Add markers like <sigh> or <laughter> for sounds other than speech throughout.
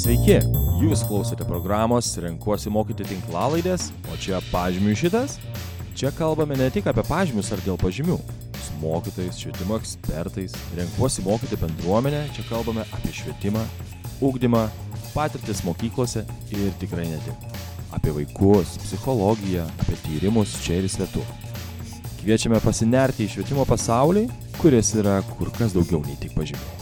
Sveiki, jūs klausote programos Renkuosi mokyti tinklalaidės, o čia pažymių šitas. Čia kalbame ne tik apie pažymius ar dėl pažymių. Su mokytojais, švietimo ekspertais, Renkuosi mokyti bendruomenę, čia kalbame apie švietimą, ūkdymą, patirtis mokyklose ir tikrai ne tik. Apie vaikus, psichologiją, apie tyrimus čia ir svetur. Kviečiame pasinerti į švietimo pasaulį, kuris yra kur kas daugiau nei tik pažymiai.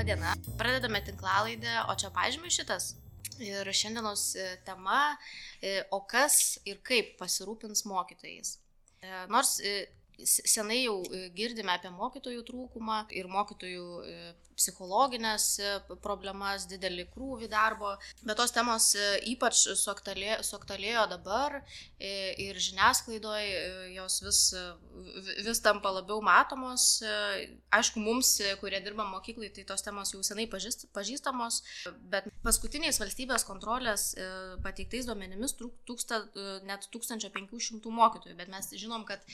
Labadiena. Pradedame tinklalaidę, o čia pažymiu šitas. Ir šiandienos e, tema, e, o kas ir kaip pasirūpins mokytojais. E, nors senai jau girdime apie mokytojų trūkumą ir mokytojų psichologinės e, problemas, didelį krūvį darbo, bet tos temos e, ypač suaktalėjo dabar e, ir žiniasklaidoje jos vis, vis tampa labiau matomos. Aišku, mums, kurie dirba mokyklai, tai tos temos jau senai pažįst, pažįstamos, bet paskutiniais valstybės kontrolės pateiktais duomenimis trūksta net 1500 mokytojų, bet mes žinom, kad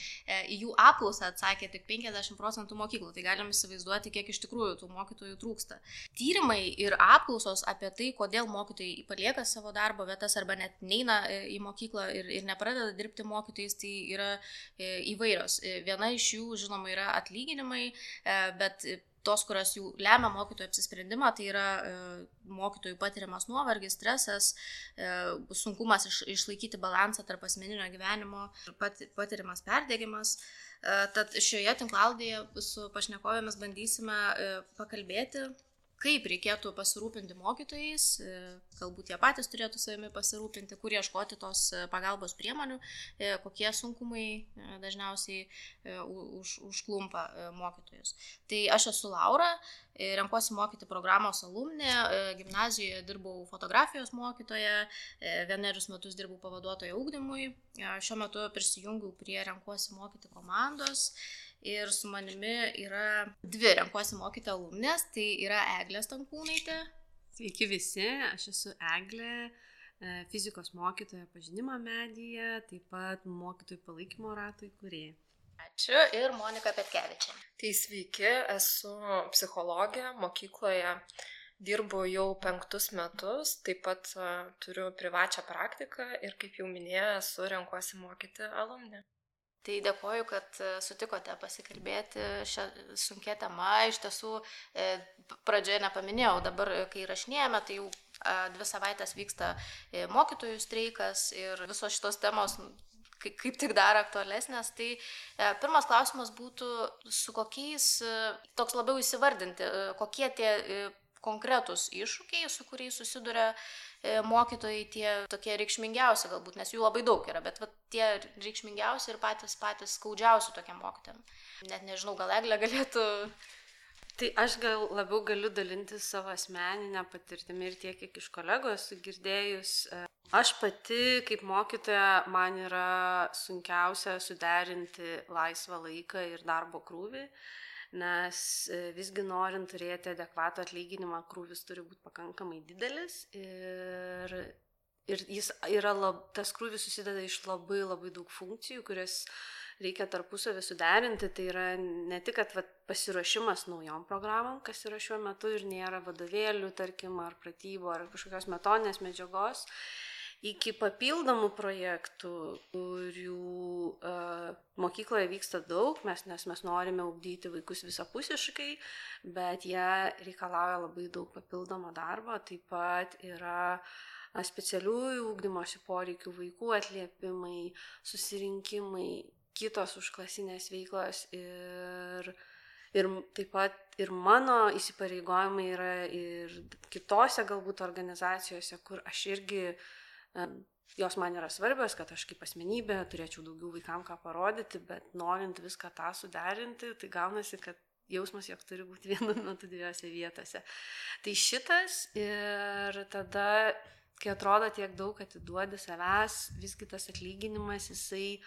į jų apklausą atsakė tik 50 procentų mokyklų, tai galim įsivaizduoti, kiek iš tikrųjų tų mokytojų mokytojų trūksta. Tyrimai ir apklausos apie tai, kodėl mokytojai palieka savo darbo vietas arba net neina e, į mokyklą ir, ir nepradeda dirbti mokytojais, tai yra e, įvairios. E, viena iš jų, žinoma, yra atlyginimai, bet tos, kurios jau lemia mokytojų apsisprendimą, tai yra e, mokytojų patiriamas nuovargis, stresas, e, sunkumas iš, išlaikyti balansą tarp asmeninio gyvenimo, pat, patiriamas perdėgymas. E, tad šioje tinklaldėje su pašnekovėmis bandysime e, pakalbėti kaip reikėtų pasirūpinti mokytojais, e, galbūt jie patys turėtų savimi pasirūpinti, kur ieškoti tos e, pagalbos priemonių, e, kokie sunkumai dažniausiai už, užklumpa mokytojus. Tai aš esu Laura, renkuosi mokyti programos alumnė, gimnazijoje dirbau fotografijos mokytoje, vienerius metus dirbau pavaduotoje ūkdymui, šiuo metu prisijungiau prie renkuosi mokyti komandos ir su manimi yra dvi renkuosi mokyti alumnės, tai yra Eglė Stankūnaitė. Sveiki visi, aš esu Eglė, e, fizikos mokytoja pažinimo medyje, taip pat mokytojų palaikymo ratų įkūrėja. Ačiū ir Monika Petkevičia. Tai sveiki, esu psichologė mokykloje, dirbu jau penktus metus, taip pat uh, turiu privačią praktiką ir kaip jau minėjau, esu renkuosi mokyti alumnę. Tai dėkoju, kad e, sutikote pasikalbėti šią sunkia tema. Iš tiesų, e, pradžioje nepaminėjau, dabar, e, kai rašinėjame, tai jau dvi savaitės vyksta mokytojų streikas ir visos šitos temos kaip tik dar aktualesnės. Tai pirmas klausimas būtų, su kokiais, toks labiau įsivardinti, kokie tie konkretūs iššūkiai, su kuriais susiduria mokytojai tie tokie reikšmingiausi galbūt, nes jų labai daug yra, bet va, tie reikšmingiausi ir patys patys skaudžiausi tokiam mokytojam. Net nežinau, gal Eglė galėtų. Tai aš gal labiau galiu dalinti savo asmeninę patirtimį ir tiek, kiek iš kolegų esu girdėjus. E, aš pati kaip mokytoja man yra sunkiausia suderinti laisvą laiką ir darbo krūvį nes e, visgi norint turėti adekvatų atlyginimą, krūvis turi būti pakankamai didelis ir, ir jis yra lab, tas krūvis susideda iš labai labai daug funkcijų, kurias reikia tarpusavį suderinti. Tai yra ne tik, kad vat, pasiruošimas naujom programom, kas yra šiuo metu ir nėra vadovėlių, tarkim, ar pratybų, ar kažkokios metodinės medžiagos, iki papildomų projektų, kurių uh, mokykloje vyksta daug, mes, nes mes norime ugdyti vaikus visapusiškai, bet jie reikalauja labai daug papildomo darbo, taip pat yra specialiųjų ugdymosi poreikių vaikų atliepimai, susirinkimai, kitos užklasinės veiklos ir Ir taip pat ir mano įsipareigojimai yra ir kitose galbūt organizacijose, kur aš irgi uh, jos man yra svarbios, kad aš kaip asmenybė turėčiau daugiau vaikam ką parodyti, bet norint viską tą suderinti, tai gaunasi, kad jausmas, jog turi būti <laughs> vienu metu dviejose vietose. Tai šitas ir tada, kai atrodo tiek daug atiduodi savęs, visgi tas atlyginimas, jisai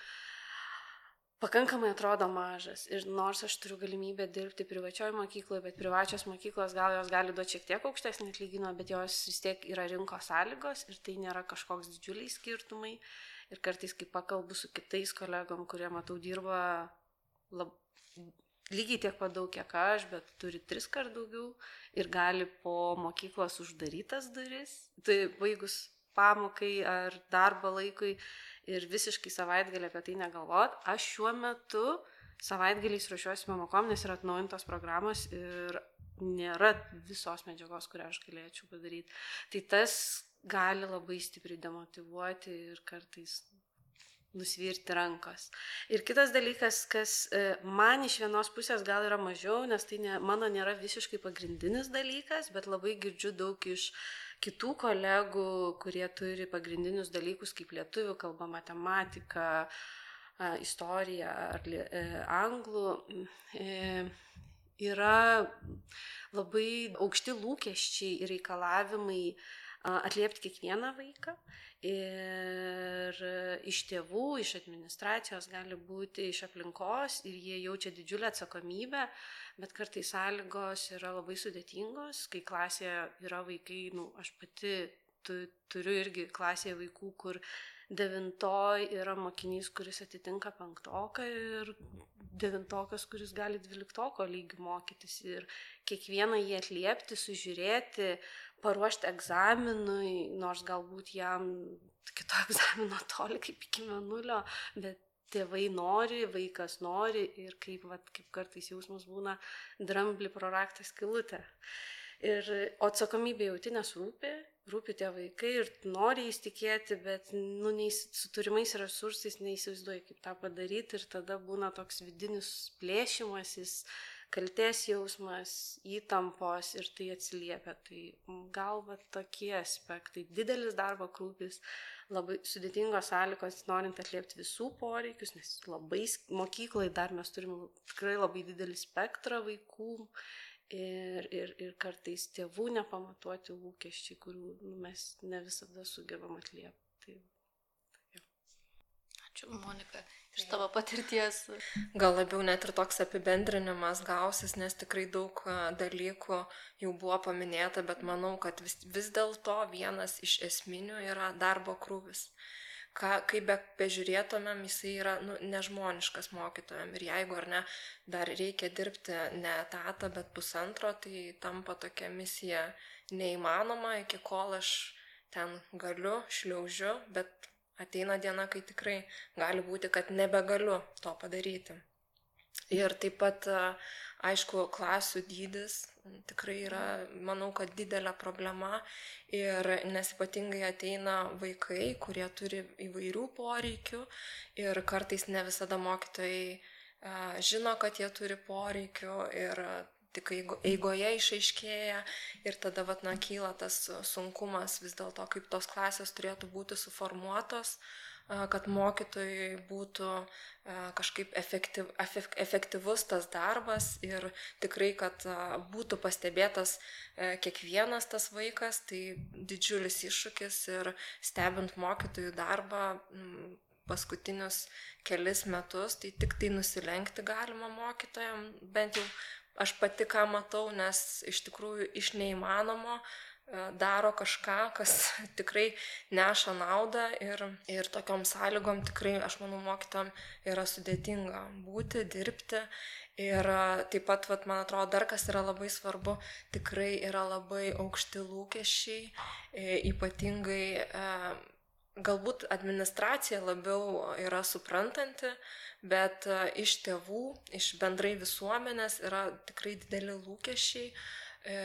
pakankamai atrodo mažas. Ir nors aš turiu galimybę dirbti privačioje mokykloje, bet privačios mokyklos gal jos gali duoti šiek tiek aukštesnį atlyginimą, bet jos vis tiek yra rinkos sąlygos ir tai nėra kažkoks didžiuliai skirtumai. Ir kartais, kai pakalbu su kitais kolegom, kurie, matau, dirba lab, lygiai tiek pat daug, kiek aš, bet turi tris kart daugiau ir gali po mokyklos uždarytas duris, tai baigus pamokai ar darbo laikui ir visiškai savaitgalį apie tai negalvot. Aš šiuo metu savaitgaliais ruošiuosi pamokom, nes yra atnaujintos programos ir nėra visos medžiagos, kurią aš galėčiau padaryti. Tai tas gali labai stipriai demotivuoti ir kartais nusvirti rankos. Ir kitas dalykas, kas e, man iš vienos pusės gal yra mažiau, nes tai ne, mano nėra visiškai pagrindinis dalykas, bet labai girdžiu daug iš kitų kolegų, kurie turi pagrindinius dalykus kaip lietuvių kalba, matematika, istorija ar e, anglų. E, yra labai aukšti lūkesčiai ir reikalavimai atliepti kiekvieną vaiką ir iš tėvų, iš administracijos gali būti iš aplinkos ir jie jaučia didžiulę atsakomybę, bet kartais sąlygos yra labai sudėtingos, kai klasėje yra vaikai, nu, aš pati tu, turiu irgi klasėje vaikų, kur devintoj yra mokinys, kuris atitinka penktoką ir devintokas, kuris gali dvyliktoko lygių mokytis. Ir kiekvieną jį atliepti, sužiūrėti, paruošti egzaminui, nors galbūt jam kito <laughs> egzamino toli kaip iki menulio, bet tėvai nori, vaikas nori ir kaip, vat, kaip kartais jausmas būna drambli pro raktą skilutę. Ir atsakomybė jauti nesrūpi, rūpi tie vaikai ir nori įstikėti, bet nu, neįs, su turimais resursais neįsivaizduoji, kaip tą padaryti ir tada būna toks vidinis plėšimasis, kalties jausmas, įtampos ir tai atsiliepia. Tai galva tokie aspektai. Didelis darbo krūvis, labai sudėtingos sąlygos, norint atliepti visų poreikius, nes labai mokykloje dar mes turime tikrai labai didelį spektrą vaikų. Ir, ir, ir kartais tėvų nepamatuoti lūkesčiai, kurių nu, mes ne visada sugebam atliepti. Tai, tai Ačiū, Monika iš tavo patirties. Gal labiau net ir toks apibendrinimas gausis, nes tikrai daug dalykų jau buvo paminėta, bet manau, kad vis, vis dėlto vienas iš esminių yra darbo krūvis. Ką, kaip be bežiūrėtumėm, jisai yra nu, nežmoniškas mokytojam. Ir jeigu ar ne, dar reikia dirbti ne etatą, bet pusantro, tai tampa tokia misija neįmanoma, iki kol aš ten galiu, šliaužiu, bet ateina diena, kai tikrai gali būti, kad nebegaliu to padaryti. Ir taip pat, aišku, klasių dydis tikrai yra, manau, kad didelė problema. Ir nes ypatingai ateina vaikai, kurie turi įvairių poreikių. Ir kartais ne visada mokytojai žino, kad jie turi poreikių. Ir tik eigoje išaiškėja ir tada vat, na, kyla tas sunkumas vis dėlto, kaip tos klasės turėtų būti suformuotos, kad mokytojai būtų kažkaip efektyv, efektyvus tas darbas ir tikrai, kad būtų pastebėtas kiekvienas tas vaikas, tai didžiulis iššūkis ir stebint mokytojų darbą paskutinius kelis metus, tai tik tai nusilenkti galima mokytojam, bent jau aš pati ką matau, nes iš tikrųjų iš neįmanomo e, daro kažką, kas <laughs> tikrai neša naudą ir, ir tokiom sąlygom tikrai, aš manau, mokytam yra sudėtinga būti, dirbti. Ir e, taip pat, vat, man atrodo, dar kas yra labai svarbu, tikrai yra labai aukšti lūkesčiai, e, ypatingai galbūt administracija labiau yra suprantanti, bet e, iš tėvų, iš bendrai visuomenės yra tikrai dideli lūkesčiai. E,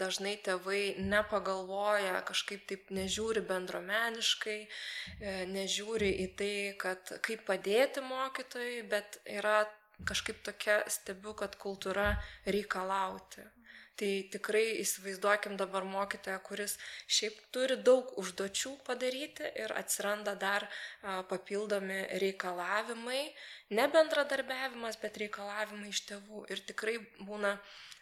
dažnai tėvai nepagalvoja, kažkaip taip nežiūri bendromeniškai, e, nežiūri į tai, kad kaip padėti mokytojai, bet yra kažkaip tokia stebiu, kad kultūra reikalauti. Tai tikrai įsivaizduokim dabar mokytoją, kuris šiaip turi daug užduočių padaryti ir atsiranda dar papildomi reikalavimai, ne bendradarbiavimas, bet reikalavimai iš tėvų. Ir tikrai būna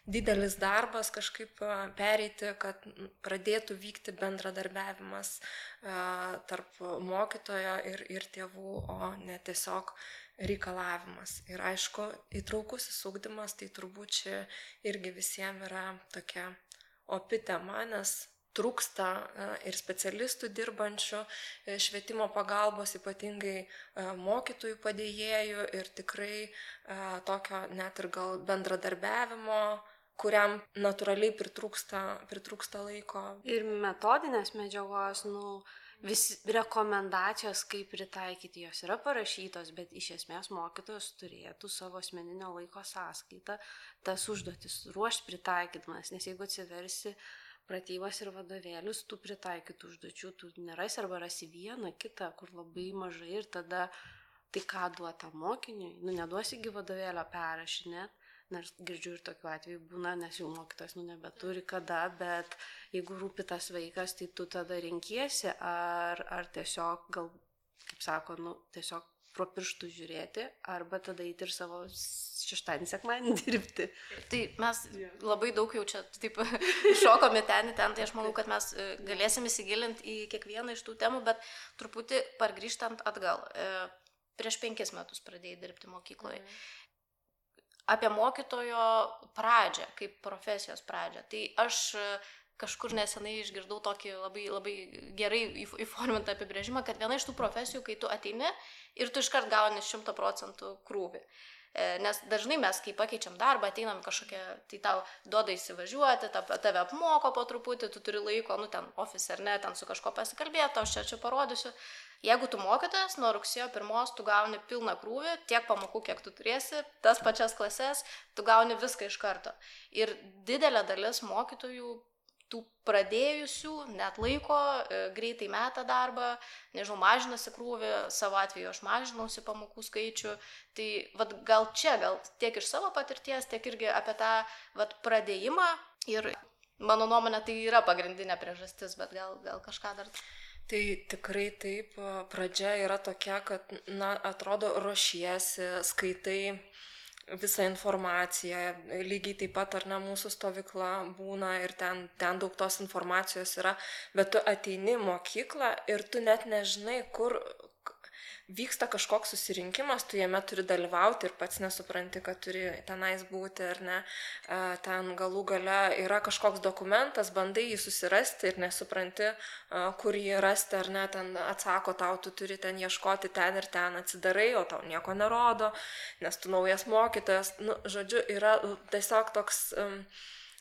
didelis darbas kažkaip pereiti, kad pradėtų vykti bendradarbiavimas tarp mokytojo ir, ir tėvų, o ne tiesiog reikalavimas. Ir aišku, įtraukusis ūkdymas, tai turbūt čia irgi visiems yra tokia opi tema, nes trūksta ir specialistų dirbančių e, švietimo pagalbos, ypatingai mokytojų padėjėjų ir tikrai tokio net ir gal bendradarbiavimo kuriam natūraliai pritrūksta, pritrūksta laiko. Ir metodinės medžiagos, nu, vis rekomendacijos, kaip pritaikyti, jos yra parašytos, bet iš esmės mokytojas turėtų savo asmeninio laiko sąskaitą tas užduotis ruošti pritaikydamas, nes jeigu atsiversi pratybas ir vadovėlius, tu pritaikytų užduočių, tu nerasi arba rasi vieną, kitą, kur labai mažai ir tada tai ką duota mokiniui, nu neduosigi vadovėlio perrašinėt, nors girdžiu ir tokiu atveju būna, nes jau mokytas nu nebeturi kada, bet jeigu rūpi tas vaikas, tai tu tada rinkiesi ar, ar tiesiog gal, kaip sako, nu tiesiog pro pirštų žiūrėti, arba tada eiti ir savo šeštadienį, sekmadienį <laughs> dirbti. Tai mes labai daug jau čia taip <laughs> šokome ten, ten, tai aš manau, kad mes e, galėsim įsigilinti į kiekvieną iš tų temų, bet truputį pargrįžtant atgal. E, prieš penkis metus pradėjai dirbti mokykloje. Mhm. Apie mokytojo pradžią, kaip profesijos pradžią. Tai aš kažkur nesenai išgirdau tokį labai, labai gerai įformintą apibrėžimą, kad viena iš tų profesijų, kai tu ateini ir tu iškart gauni šimta procentų krūvį. E, nes dažnai mes, kai pakeičiam darbą, ateinam kažkokią, tai tau duoda įsivažiuoti, tave apmoko po truputį, tu turi laiko, nu ten ofis ar ne, ten su kažko pasikalbėti, aš čia čia parodysiu. Jeigu tu mokytas, nuo rugsėjo pirmos tu gauni pilną krūvį, tiek pamokų, kiek tu turėsi, tas pačias klases, tu gauni viską iš karto. Ir didelė dalis mokytojų tų pradėjusių net laiko, e, greitai meta darbą, nežinau, mažinasi krūvį, savo atveju aš mažinausi pamokų skaičių. Tai vat, gal čia, gal tiek iš savo patirties, tiek irgi apie tą vat, pradėjimą ir mano nuomonė tai yra pagrindinė priežastis, bet gal, gal kažką dar. Tai tikrai taip, pradžia yra tokia, kad, na, atrodo, ruošiesi, skaitai visą informaciją. Lygiai taip pat ar ne mūsų stovykla būna ir ten, ten daug tos informacijos yra, bet tu ateini mokyklą ir tu net nežinai, kur, vyksta kažkoks susirinkimas, tu jame turi dalyvauti ir pats nesupranti, kad turi tenais būti ar ne. Ten galų gale yra kažkoks dokumentas, bandai jį susirasti ir nesupranti, kur jį rasti ar ne, ten atsako tau, tu turi ten ieškoti ten ir ten, atsidarai, o tau nieko nerodo, nes tu naujas mokytojas. Nu, žodžiu, yra tiesiog toks... Um,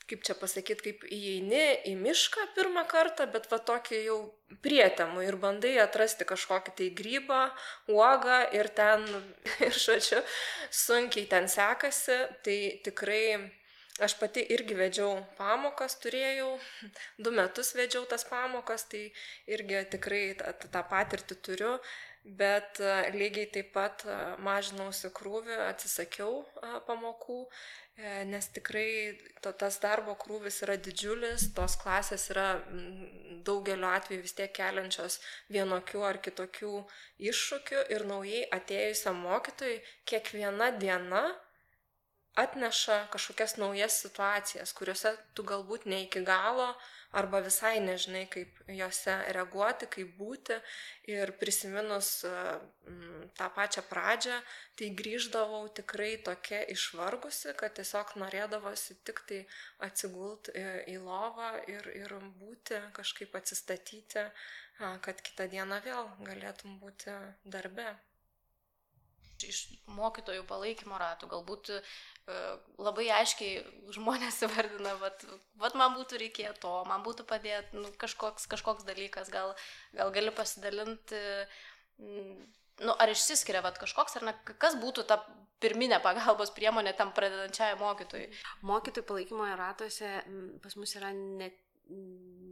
kaip čia pasakyti, kaip įeini į mišką pirmą kartą, bet va tokį jau prietemų ir bandai atrasti kažkokį tai grybą, uogą ir ten, <laughs> ir žodžiu, sunkiai ten sekasi, tai tikrai aš pati irgi vedžiau pamokas, turėjau, du metus vedžiau tas pamokas, tai irgi tikrai tą, tą patirtį turiu, bet lygiai taip pat mažinausi krūvį, atsisakiau pamokų E, nes tikrai to, tas darbo krūvis yra didžiulis, tos klasės yra daugeliu atveju vis tiek keliančios vienokių ar kitokių iššūkių ir naujai atėjusiam mokytojui kiekviena diena atneša kažkokias naujas situacijas, kuriuose tu galbūt ne iki galo uh, arba visai nežinai, kaip juose reaguoti, kaip būti. Ir prisiminus mm, tą pačią pradžią, tai grįždavau tikrai tokia išvargusi, kad tiesiog norėdavosi tik tai atsigulti į lovą ir, ir būti, kažkaip atsistatyti, kad kitą dieną vėl galėtum būti darbe iš mokytojų palaikymo ratų. Galbūt e, labai aiškiai žmonės <laughs> įvardina, vat, vat man būtų reikėję to, man būtų padėti nu, kažkoks, kažkoks dalykas, gal, gal gali pasidalinti, nu, ar išsiskiria vat, kažkoks, ar ne, kas būtų ta pirminė pagalbos priemonė tam pradedančiai mokytojui. Mokytojų palaikymo ratuose pas mus yra ne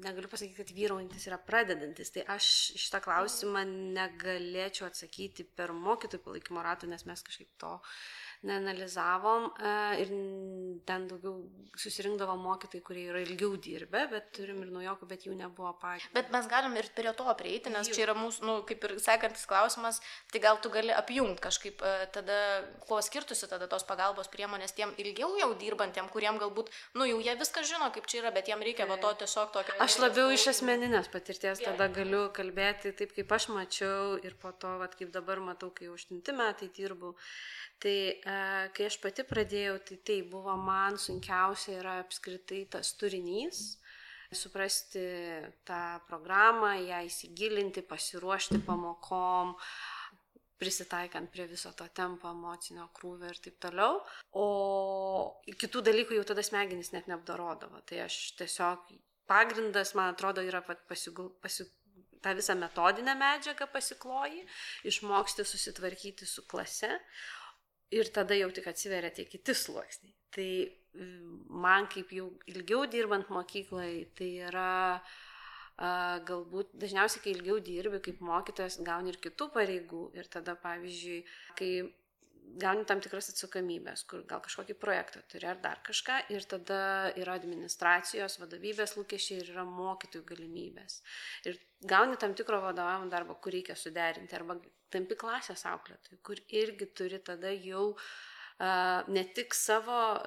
negaliu pasakyti, kad vyraujantis yra pradedantis. Tai aš šitą klausimą negalėčiau atsakyti per mokytojų palaikymo ratą, nes mes kažkaip to neanalizavom e, ir ten daugiau susirinkdavo mokytojai, kurie yra ilgiau dirbę, bet turim ir naujokų, bet jų nebuvo patys. Bet mes galim ir prie to prieiti, nes čia yra mūsų, nu, kaip ir sekantis klausimas, tai gal tu gali apjungti kažkaip e, tada, kuo skirtusi tada tos pagalbos priemonės tiem ilgiau jau dirbantiem, kuriem galbūt, nu, jau jie viską žino, kaip čia yra, bet jiem reikia va to tiesiog tokio. Aš labiau iš asmeninės patirties tada galiu kalbėti taip, kaip aš mačiau ir po to, va, kaip dabar matau, kai jau 8 metai dirbu. Tai e, kai aš pati pradėjau, tai tai buvo man sunkiausia yra apskritai tas turinys, suprasti tą programą, ją įsigilinti, pasiruošti pamokom, prisitaikant prie viso to tempo, emocinio krūvio ir taip toliau. O kitų dalykų jau tada smegenys net neapdarodavo. Tai aš tiesiog pagrindas, man atrodo, yra pasigul, pasigul, tą visą metodinę medžiagą pasikloji, išmoksti susitvarkyti su klase ir tada jau tik atsiveria tie kiti sluoksniai. Tai man kaip jau ilgiau dirbant mokyklai, tai yra galbūt dažniausiai, kai ilgiau dirbi kaip mokytojas, gauni ir kitų pareigų ir tada, pavyzdžiui, kai gauni tam tikras atsakomybės, kur gal kažkokį projektą turi ar dar kažką ir tada yra administracijos, vadovybės lūkesčiai ir yra mokytojų galimybės. Ir gauni tam tikro vadovavimo darbo, kur reikia suderinti arba tampi klasės auklėtojų, kur irgi turi tada jau uh, ne tik savo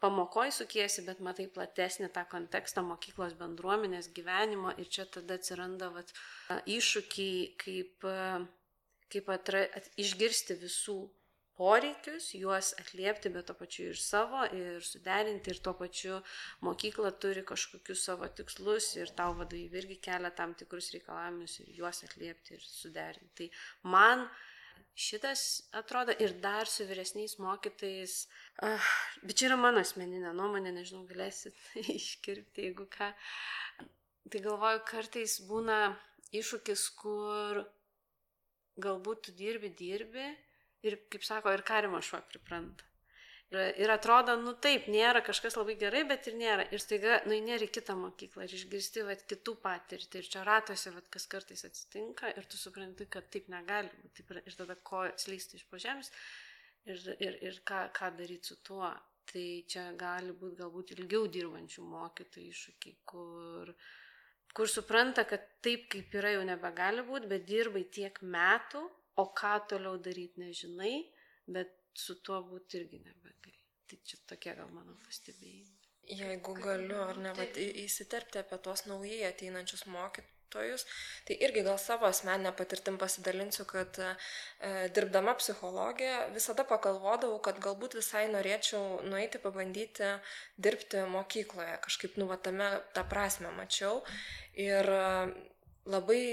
pamokoj sukiesi, bet matai platesnį tą kontekstą mokyklos bendruomenės gyvenimo ir čia tada atsiranda vat, iššūkiai, kaip, kaip atra, at, išgirsti visų poreikius, juos atliepti, bet to pačiu ir savo, ir suderinti, ir tuo pačiu mokykla turi kažkokius savo tikslus ir tau vadovai irgi kelia tam tikrus reikalavimus ir juos atliepti ir suderinti. Tai man šitas atrodo ir dar su vyresniais mokytais, uh, bet čia yra mano asmeninė nuomonė, nežinau, galėsit <laughs> iškirpti, jeigu ką. Tai galvoju, kartais būna iššūkis, kur galbūt tu dirbi, dirbi ir, kaip sako, ir karimo šuo pripranta. Ir, atrodo, nu taip, nėra kažkas labai gerai, bet ir nėra. Ir staiga, nu, nėra į kitą mokyklą ir išgirsti, va, kitų patirtį. Ir čia ratose, va, kas kartais atsitinka ir tu supranti, kad taip negali būti. Ir tada ko slysti iš požemės ir, ir, ir ką, ką daryti su tuo. Tai čia gali būti galbūt ilgiau dirbančių mokytojų iššūkiai, kur, kur supranta, kad taip kaip yra jau nebegali būti, bet dirbai tiek metų o ką toliau daryti nežinai, bet su tuo būti irgi nebegali. Tai čia tokie gal mano pastebėjimai. Jeigu galiu, ar ne, vat, įsiterpti apie tuos naujai ateinančius mokytojus, tai irgi gal savo asmeninę patirtim pasidalinsiu, kad e, dirbdama psichologė visada pagalvodavau, kad galbūt visai norėčiau nueiti pabandyti dirbti mokykloje, kažkaip nuvatame tą prasme mačiau. Ir e, labai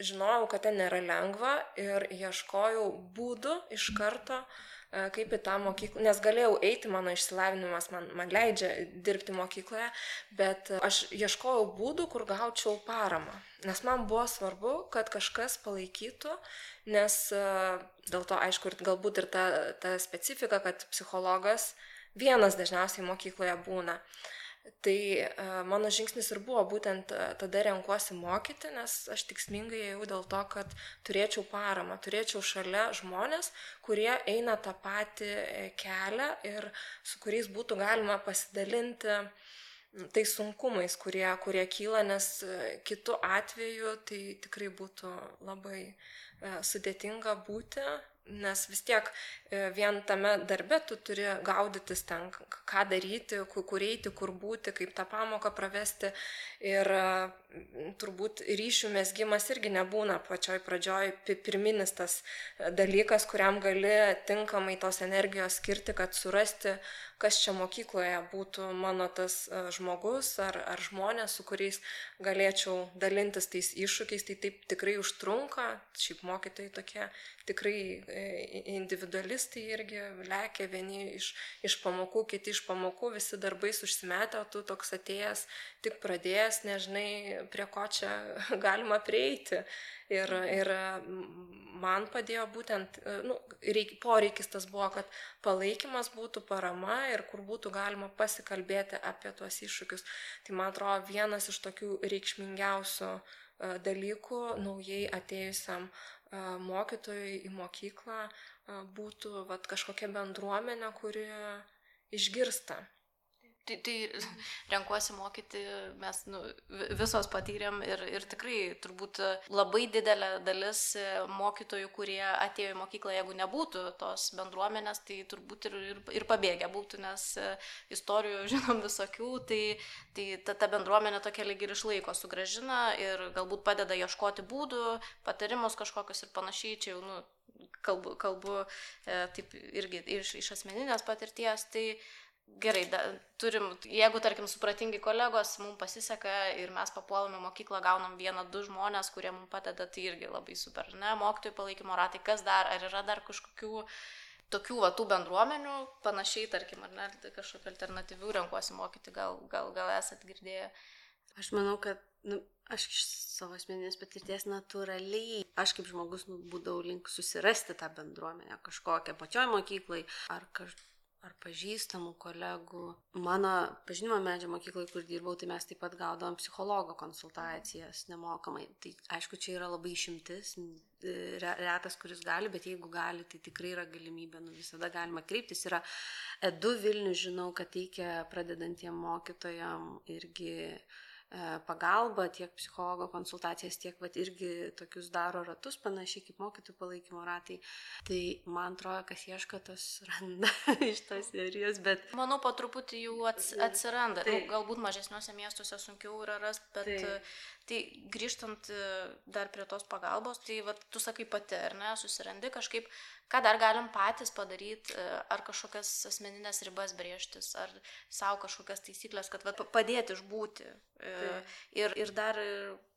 žinojau, kad ten nėra lengva ir ieškojau būdų iš karto, e, kaip į tą mokyklą, nes galėjau eiti, mano išsilavinimas man, man leidžia dirbti mokykloje, bet aš ieškojau būdų, kur gaučiau paramą. Nes man buvo svarbu, kad kažkas palaikytų, nes e, dėl to, aišku, ir galbūt ir ta, ta specifika, kad psichologas vienas dažniausiai mokykloje būna. Uh, Tai e, mano žingsnis ir buvo būtent e, tada renkuosi mokyti, nes aš tikslingai ėjau dėl to, kad turėčiau paramą, turėčiau šalia žmonės, kurie eina tą patį e, kelią ir su kuriais būtų galima pasidalinti tai sunkumais, kurie, kurie kyla, nes kitų atveju tai tikrai būtų labai sudėtinga būti nes vis tiek e, vien tame darbe tu turi gaudytis ten, ką daryti, kur eiti, kur būti, kaip tą pamoką pravesti. Ir turbūt ryšių mesgymas irgi nebūna pačioj pradžioj pirminis tas dalykas, kuriam gali tinkamai tos energijos skirti, kad surasti kas čia mokykloje būtų mano tas e, žmogus ar, ar žmonės, su kuriais galėčiau dalintis tais iššūkiais, tai taip tikrai užtrunka, šiaip mokytojai tokie tikrai e, individualistai irgi lekia vieni iš, iš pamokų, kiti iš pamokų, visi darbais užsimetę, o tu toks atėjęs, tik pradėjęs, nežinai, prie ko čia <laughs> galima prieiti. Ir, ir man padėjo būtent, e, nu, reik, poreikis tas buvo, kad palaikymas būtų parama ir kur būtų galima pasikalbėti apie tuos iššūkius. Tai man atrodo vienas iš tokių reikšmingiausių dalykų naujai atėjusiam mokytojui į mokyklą būtų vat, kažkokia bendruomenė, kuri išgirsta Tai, tai renkuosi mokyti, mes nu, visos patyrėm ir, ir tikrai turbūt labai didelė dalis mokytojų, kurie atėjo į mokyklą, jeigu nebūtų tos bendruomenės, tai turbūt ir, ir, ir pabėgę būtų, nes istorijų <laughs> žinom visokių, tai, tai ta, ta bendruomenė tokia lyg ir išlaiko, sugražina ir galbūt padeda ieškoti būdų, patarimus kažkokius ir panašiai, čia jau nu, kalbu, kalbu e, taip irgi iš, iš asmeninės patirties. Tai, gerai, da, turim, jeigu, tarkim, supratingi kolegos, mums pasiseka ir mes papuolame mokyklą, gaunam vieną, du žmonės, kurie mums padeda, tai irgi labai super, ne, mokytojų palaikymo ratai, kas dar, ar yra dar kažkokių tokių va, tų bendruomenių, panašiai, tarkim, ar ne, kažkokių alternatyvių renkuosi mokyti, gal, gal, gal esat girdėję. Aš manau, kad nu, aš iš savo asmeninės patirties natūraliai, aš kaip žmogus nu, būdavau link susirasti tą bendruomenę kažkokią pačioj mokyklai ar kažkokią ar pažįstamų kolegų. Mano pažinimo medžio mokyklai, kur dirbau, tai mes taip pat gaudavom psichologo konsultacijas nemokamai. Tai aišku, čia yra labai išimtis, retas, kuris gali, bet jeigu gali, tai tikrai yra galimybė, nu, visada galima kreiptis. Yra edu Vilnių, žinau, kad teikia pradedantiem mokytojam irgi uh, E, pagalbą, tiek psichologo konsultacijas, tiek vat, irgi tokius daro ratus, panašiai kaip mokytojų palaikymo ratai. Tai man atrodo, kas ieško, tas randa <laughs> iš tos serijos, bet... Manau, po truputį jau atsiranda. Tai. Nu, galbūt mažesniuose miestuose sunkiau yra rasti, bet tai. Tai grįžtant e, dar prie tos pagalbos, tai vat, tu sakai pati, ar ne, susirandi kažkaip ką dar galim patys padaryti, e, ar kažkokias asmeninės ribas brėžtis, ar savo kažkokias taisyklės, kad va, padėti išbūti. Tai. Ir, ir dar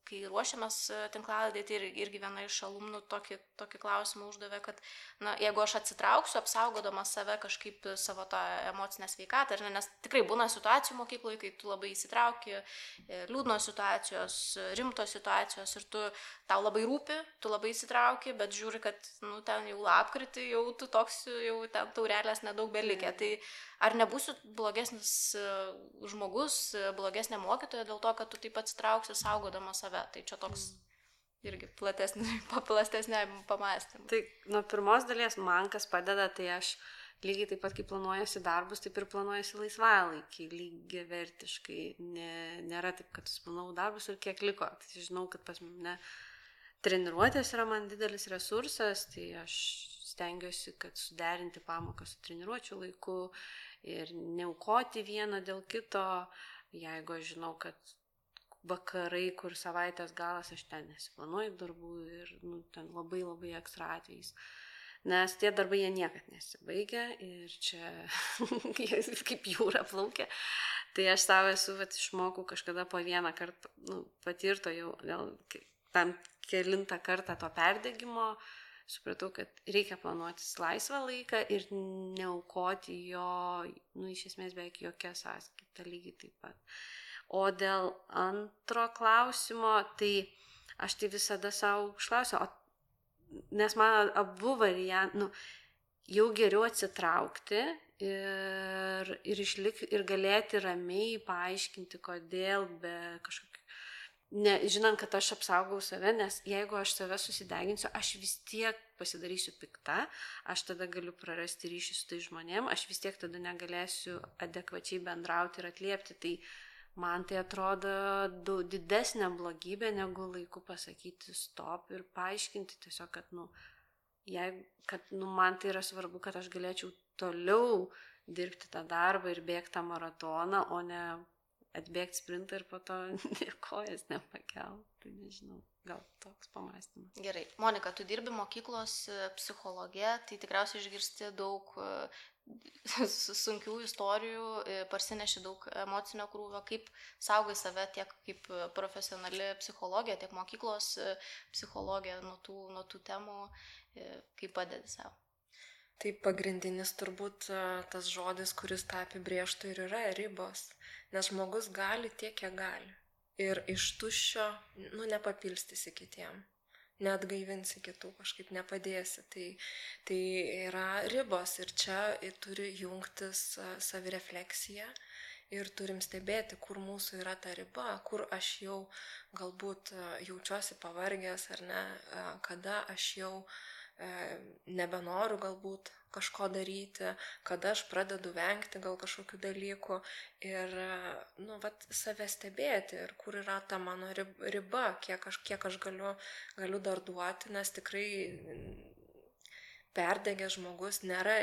kai ruošiamas e, tinklalaidai, tai irgi viena iš alumnų tokį, tokį klausimą uždavė, kad na, jeigu aš atsitrauksiu, apsaugodama save kažkaip savo tą emocinę sveikatą, ne, nes tikrai būna situacijų mokykloje, kai tu labai įsitrauki, e, liūdnos situacijos, rimtos situacijos ir tu, tau labai rūpi, tu labai įsitrauki, bet žiūri, kad nu, ten jau lapkritį, jau tu toks, jau ten taurelės nedaug belikė. Tai ar nebūsiu blogesnis e, žmogus, e, blogesnė mokytoja dėl to, kad tu taip atsitrauksi saugodama save. Tai čia toks irgi platesnis, <laughs> paplastesniam pamastymui. Tai nuo pirmos dalies man kas padeda, tai aš lygiai taip pat kaip planuojasi darbus, taip ir planuojasi laisvalaikį, lygiai vertiškai. Ne, nėra taip, kad suplanavau darbus ir kiek liko. Tai žinau, kad pas mane treniruotės yra man didelis resursas, tai aš stengiuosi, kad suderinti pamoką su treniruočio laiku ir neaukoti vieno dėl kito, jeigu aš žinau, kad vakarai, kur savaitės galas, aš ten nesiplanuoju darbų ir nu, ten labai labai ekstra atvejais. Nes tie darbai jie niekad nesibaigia ir čia <laughs> kaip jūra plaukia. Tai aš savo esu vat, išmokau kažkada po vieną kartą, nu, patirto jau gal tam kelintą kartą to perdėgymo, uh, supratau, kad reikia planuotis laisvą laiką ir neaukoti jo, nu, iš esmės beveik jokia sąskaita lygiai taip pat. O dėl antro klausimo, tai aš tai visada savo užklausiu, nes man abu variantai, nu, jau geriau atsitraukti ir, ir, išlik, ir galėti ramiai paaiškinti, kodėl be kažkokio ne, žinant, kad aš apsaugau save, nes jeigu aš save susideginsiu, aš vis tiek pasidarysiu pikta, aš tada galiu prarasti ryšį su tai žmonėm, aš vis tiek tada negalėsiu adekvačiai bendrauti ir atliepti. Tai man tai atrodo daug didesnė blogybė, negu laiku pasakyti stop ir paaiškinti tiesiog, kad, nu, jeigu, kad, nu, man tai yra svarbu, kad aš galėčiau toliau dirbti tą darbą ir bėgti tą maratoną, o ne atbėgti sprintą ir po to <laughs> kojas nepakelt. Tai nežinau, gal toks pamastymas. Gerai. Monika, tu dirbi mokyklos e, psichologė, tai tikriausiai išgirsti daug e, <laughs> sunkių istorijų, e, parsineši daug emocinio krūvio, kaip saugai save tiek kaip profesionali psichologija, tiek mokyklos psichologija nuo tų, nuo tų temų, kaip padedi savo. Tai pagrindinis turbūt tas žodis, kuris tą apibrieštų ir yra ribos nes žmogus gali tiek, kiek gali. Ir iš tuščio, nu, nepapilstysi kitiem, neatgaivinsi kitų, kažkaip nepadėsi. Tai, tai yra ribos ir čia turi jungtis savirefleksija ir turim stebėti, kur mūsų yra ta riba, kur aš jau galbūt e, jaučiuosi pavargęs ar ne, e, kada aš jau e, nebenoriu galbūt kažko daryti, kada aš pradedu vengti gal kažkokių dalykų ir, nu, vat, save stebėti ir kur yra ta mano riba, kiek aš, kiek aš galiu, galiu dar duoti, nes tikrai perdegęs žmogus nėra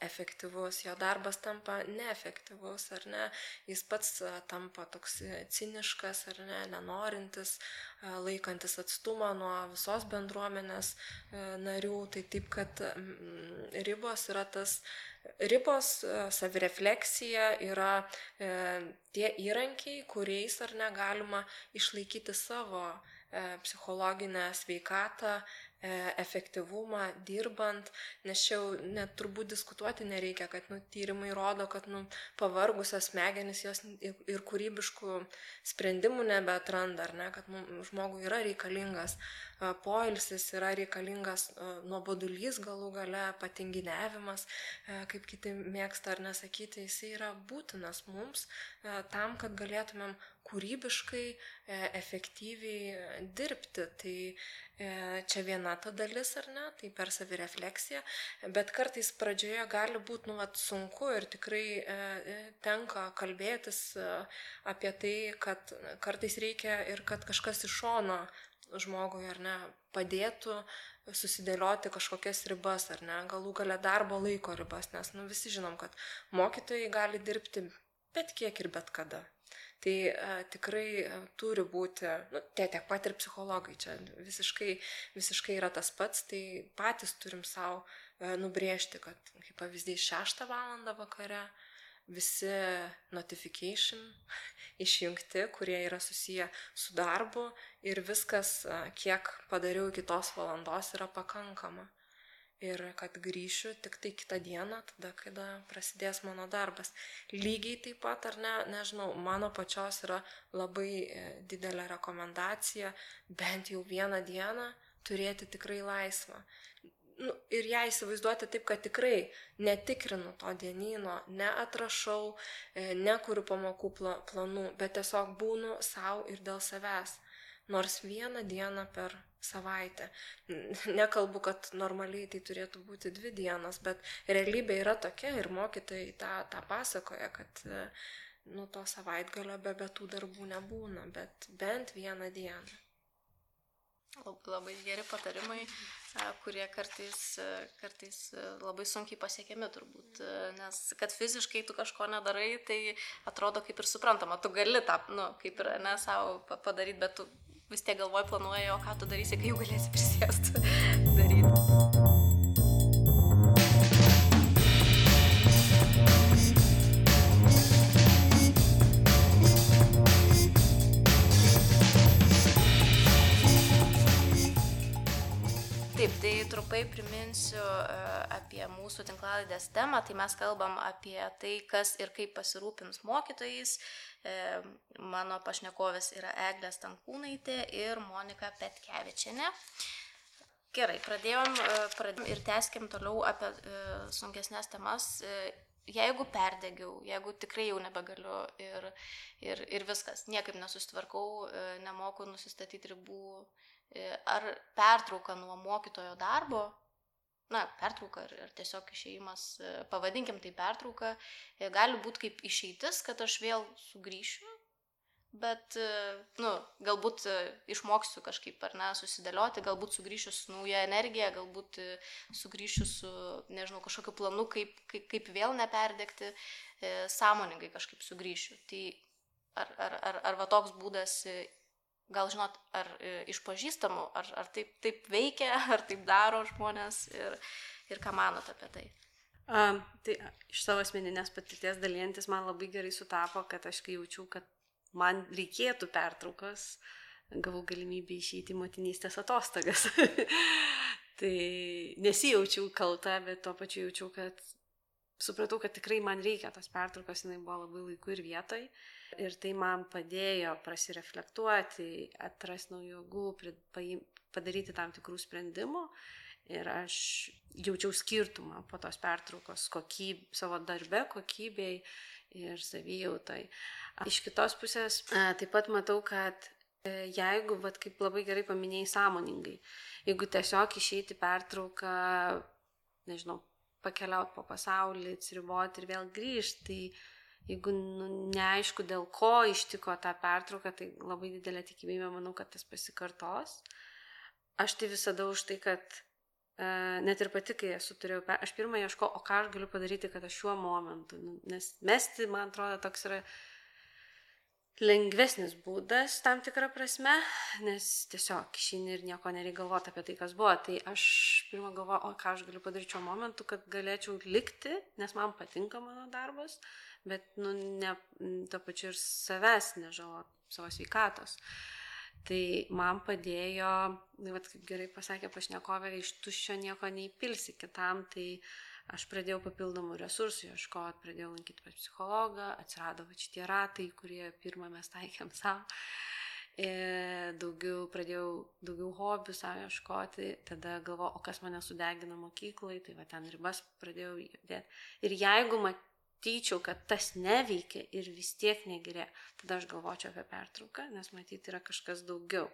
efektyvus, jo darbas tampa neefektyvus, ar ne, jis pats tampa toks e, ciniškas, ar ne, nenorintis, laikantis atstumą nuo visos bendruomenės e, narių, tai taip, kad ribos yra tas, ribos savirefleksija yra e, tie įrankiai, kuriais ar negalima išlaikyti savo psichologinę sveikatą, E, efektyvumą dirbant, nes čia jau net turbūt diskutuoti nereikia, kad nu, tyrimai rodo, kad nu, pavargusios smegenys jos ir, kūrybiškų sprendimų nebeatranda, ar ne, kad nu, žmogui yra reikalingas e, poilsis, yra reikalingas e, nuobodulys galų gale, patinginiavimas, kaip kiti mėgsta ar nesakyti, jisai yra būtinas mums tam, kad galėtumėm kūrybiškai, efektyviai dirbti. Tai E, čia viena ta dalis, ar ne, tai per savirefleksiją, bet kartais pradžioje gali būti, nu, vat, sunku ir tikrai e, e, tenka kalbėtis e, apie tai, kad kartais reikia ir kad kažkas iš šono žmogui, ar ne, padėtų susidėlioti kažkokias ribas, ar ne, galų gale darbo laiko ribas, nes, nu, visi žinom, kad mokytojai gali dirbti bet kiek ir bet kada. Tai a, e, tikrai a, e, turi būti, nu, tie tiek pat ir psichologai čia visiškai, visiškai yra tas pats, tai patys turim savo e, nubrėžti, kad kaip pavyzdys 6 val. vakare visi notification <laughs> išjungti, kurie yra susiję su darbu ir viskas, kiek padariau iki tos valandos, yra pakankama ir kad grįšiu tik tai kitą dieną, tada, kada prasidės mano darbas. Lygiai taip pat, ar ne, nežinau, mano pačios yra labai e, didelė rekomendacija bent jau vieną dieną turėti tikrai laisvą. Nu, ir ją įsivaizduoti taip, kad tikrai netikrinu to dienino, neatrašau, e, nekuriu pamokų planų, bet tiesiog būnu savo ir dėl savęs. Nors vieną dieną per savaitę. Nekalbu, kad normaliai tai turėtų būti dvi dienas, bet realybė yra tokia ir mokytojai tą, tą pasakoja, kad nu, to savaitgalio be, be tų darbų nebūna, bet bent vieną dieną. Labai, labai geri patarimai, kurie kartais, kartais labai sunkiai pasiekiami turbūt, nes kad fiziškai tu kažko nedarai, tai atrodo kaip ir suprantama, tu gali tą, nu, kaip ir ne savo padaryti, bet tu vis tiek galvoj planuoji, o ką tu darysi, kai jau galėsi prisėsti <laughs> daryti. Trumpai priminsiu e, apie mūsų tinklalaidės temą, tai mes kalbam apie tai, kas ir kaip pasirūpins mokytojais, E, mano pašnekovės yra Eglė Stankūnaitė ir Monika Petkevičiane. Gerai, pradėjom, e, pradėjom ir teskim toliau apie sunkesnės temas. Jeigu perdegiau, jeigu tikrai jau nebegaliu ir, ir, ir viskas, niekaip nesustvarkau, nemoku nusistatyti ribų, ar pertrauka nuo mokytojo darbo na, pertrauka ar, ar tiesiog išėjimas, e, pavadinkim tai pertrauka, e, gali būti kaip išeitis, kad aš vėl sugrįšiu, bet, e, nu, galbūt išmoksiu kažkaip ar ne, susidėlioti, galbūt sugrįšiu su nauja energija, galbūt sugrįšiu su, nežinau, kažkokiu planu, kaip, kaip, kaip vėl neperdegti, sąmoningai kažkaip sugrįšiu. Tai ar, ar, ar, ar va toks būdas gal žinot, ar e, iš pažįstamų, ar, ar taip, taip veikia, <laughs> ar taip daro žmonės ir, ir ką manot apie tai. Um, tai iš savo asmeninės patirties dalintis man labai gerai sutapo, kad aš kai jaučiu, kad man reikėtų pertraukos, gavau galimybę išeiti motinystės atostogas. <laughs> tai nesijaučiau kalta, bet tuo pačiu jaučiau, kad supratau, kad tikrai man reikia tos pertraukos, jinai buvo labai laiku ir vietoj. Uh, Ir tai man padėjo prasireflektuoti, atrasti naujų jėgų, padaryti tam tikrų sprendimų. Ir aš jaučiau skirtumą po tos pertraukos kokyb, savo darbe, kokybei ir savijautai. Iš kitos pusės taip pat matau, kad e, jeigu, vat, kaip labai gerai paminėjai, sąmoningai, jeigu tiesiog išeiti pertrauką, nežinau, pakeliauti po pasaulį, atsiriboti ir vėl grįžti, tai jeigu nu, neaišku, dėl ko ištiko tą pertrauką, tai labai didelė tikimybė, manau, kad tas pasikartos. Aš tai visada už tai, kad Uh, net ir pati, kai esu turėjau, aš pirmą ieško, o ką aš galiu padaryti, kad aš šiuo momentu, nu, nes mesti, man atrodo, toks yra lengvesnis būdas tam tikrą prasme, nes tiesiog išeini ir nieko nereikia galvoti apie tai, kas buvo. Tai aš pirmą galvoju, o ką aš galiu padaryti šiuo momentu, kad galėčiau likti, nes man patinka mano darbas, bet, nu, ne, to pačiu ir savęs nežalot, savo sveikatos. Tai man padėjo, tai vat, kaip gerai pasakė pašnekovė, iš tuščio nieko neįpilsi kitam, tai aš pradėjau papildomų resursų ieškoti, pradėjau lankyti pas psichologą, atsirado va šitie ratai, kurie pirmą mes taikėm savo. Ir daugiau pradėjau daugiau hobių savo ieškoti, tada galvoju, o kas mane sudegino mokyklai, tai va ten ribas pradėjau dėti. Ir jeigu mat, matyčiau, kad tas neveikia ir vis tiek negerė, tada aš galvočiau apie pertrauką, nes matyti yra kažkas daugiau.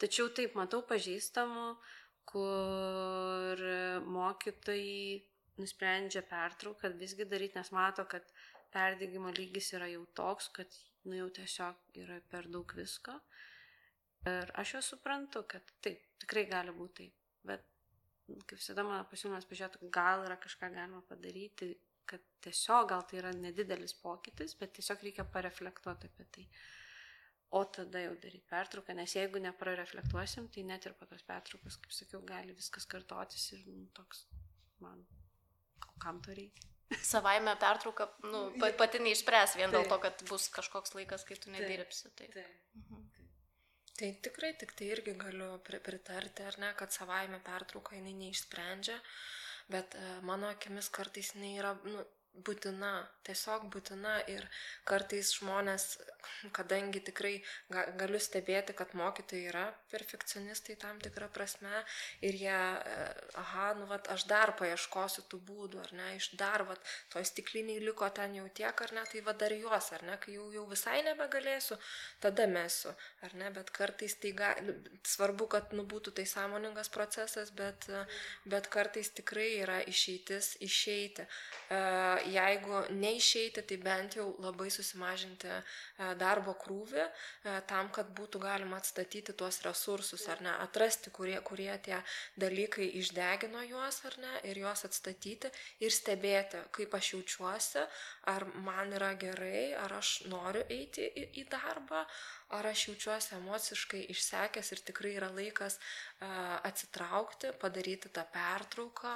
Tačiau taip matau pažįstamų, kur mokytojai nusprendžia pertrauką visgi daryti, nes mato, kad perdėgymo lygis yra jau toks, kad nu, jau tiesiog yra per daug visko. Ir aš jau suprantu, kad taip, tikrai gali būti taip. Bet kaip visada mano pasiūlymas pažiūrėti, gal yra kažką galima padaryti, kad tiesiog gal tai yra nedidelis pokytis, bet tiesiog reikia pareflektuoti apie tai. O tada jau daryti pertrauką, nes jeigu neprareflektuosim, tai net ir po tos pertraukos, kaip sakiau, gali viskas kartotis ir nu, toks man, kam to reikia. <laughs> Savaime pertrauka nu, pati neišspręs vien dėl to, kad bus kažkoks laikas, kai tu nedirbsi. Tai. Mhm. Tai tikrai tik tai irgi galiu pritarti, ar ne, kad savaime pertrauka jinai neišsprendžia. Uh, bet e, mano akimis kartais jinai yra nu, būtina, tiesiog būtina ir kartais žmonės, kadangi tikrai ga, galiu stebėti, kad mokytojai yra perfekcionistai tam tikrą prasme ir jie, e, aha, nu, vat, aš dar paieškosiu tų būdų, ar ne, iš dar, vat, toj stikliniai liko ten jau tiek, ar ne, tai va dar juos, ar ne, kai jau, jau visai nebegalėsiu, tada mesiu, ar ne, bet kartais tai gali, svarbu, kad nu, būtų tai sąmoningas procesas, bet, bet kartais tikrai yra išeitis išeiti. Uh, jeigu neišeiti, tai bent jau labai susimažinti e, darbo krūvį e, tam, kad būtų galima atstatyti tuos resursus, ar ne, atrasti, kurie, kurie tie dalykai išdegino juos, ar ne, ir juos atstatyti ir stebėti, kaip aš jaučiuosi, ar man yra gerai, ar aš noriu eiti į, į darbą, ar aš jaučiuosi emociškai išsekęs ir tikrai yra laikas atsitraukti, padaryti tą pertrauką,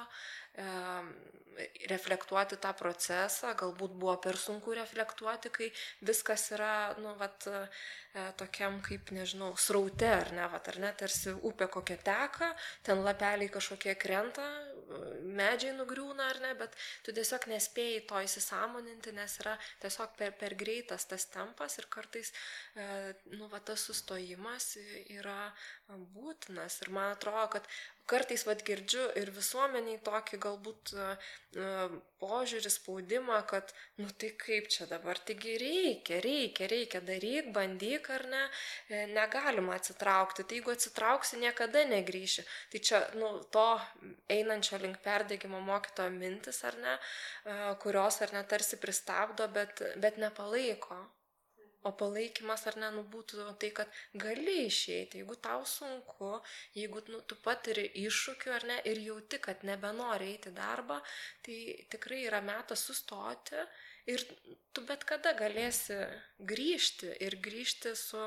reflektuoti tą procesą, galbūt buvo per sunku reflektuoti, kai viskas yra, nu, vat, tokiam kaip, nežinau, sraute, ar ne, vat, ar ne, tarsi upė kokia teka, ten lapeliai kažkokie krenta, medžiai nugriūna, ar ne, bet tu tiesiog nespėjai to įsisamoninti, nes yra tiesiog per, per greitas tas tempas ir kartais, e, nu, va, tas sustojimas yra būtinas. Ir man atrodo, kad kartais vad girdžiu ir visuomeniai tokį galbūt uh, požiūrį, spaudimą, kad, nu tai kaip čia dabar, taigi reikia, reikia, reikia daryk, bandyk ar ne, e, negalima atsitraukti, tai jeigu atsitrauksi, niekada negryši. Tai čia, nu, to einančio link perdėgymo mokytojo mintis ar ne, kurios ar ne tarsi pristabdo, bet, bet nepalaiko. O palaikymas ar ne, nu būtų tai, kad gali išeiti, jeigu tau sunku, jeigu nu, tu patiri iššūkių ar ne ir jauti, kad nebenori eiti darbą, tai tikrai yra metas sustoti ir tu bet kada galėsi grįžti ir grįžti su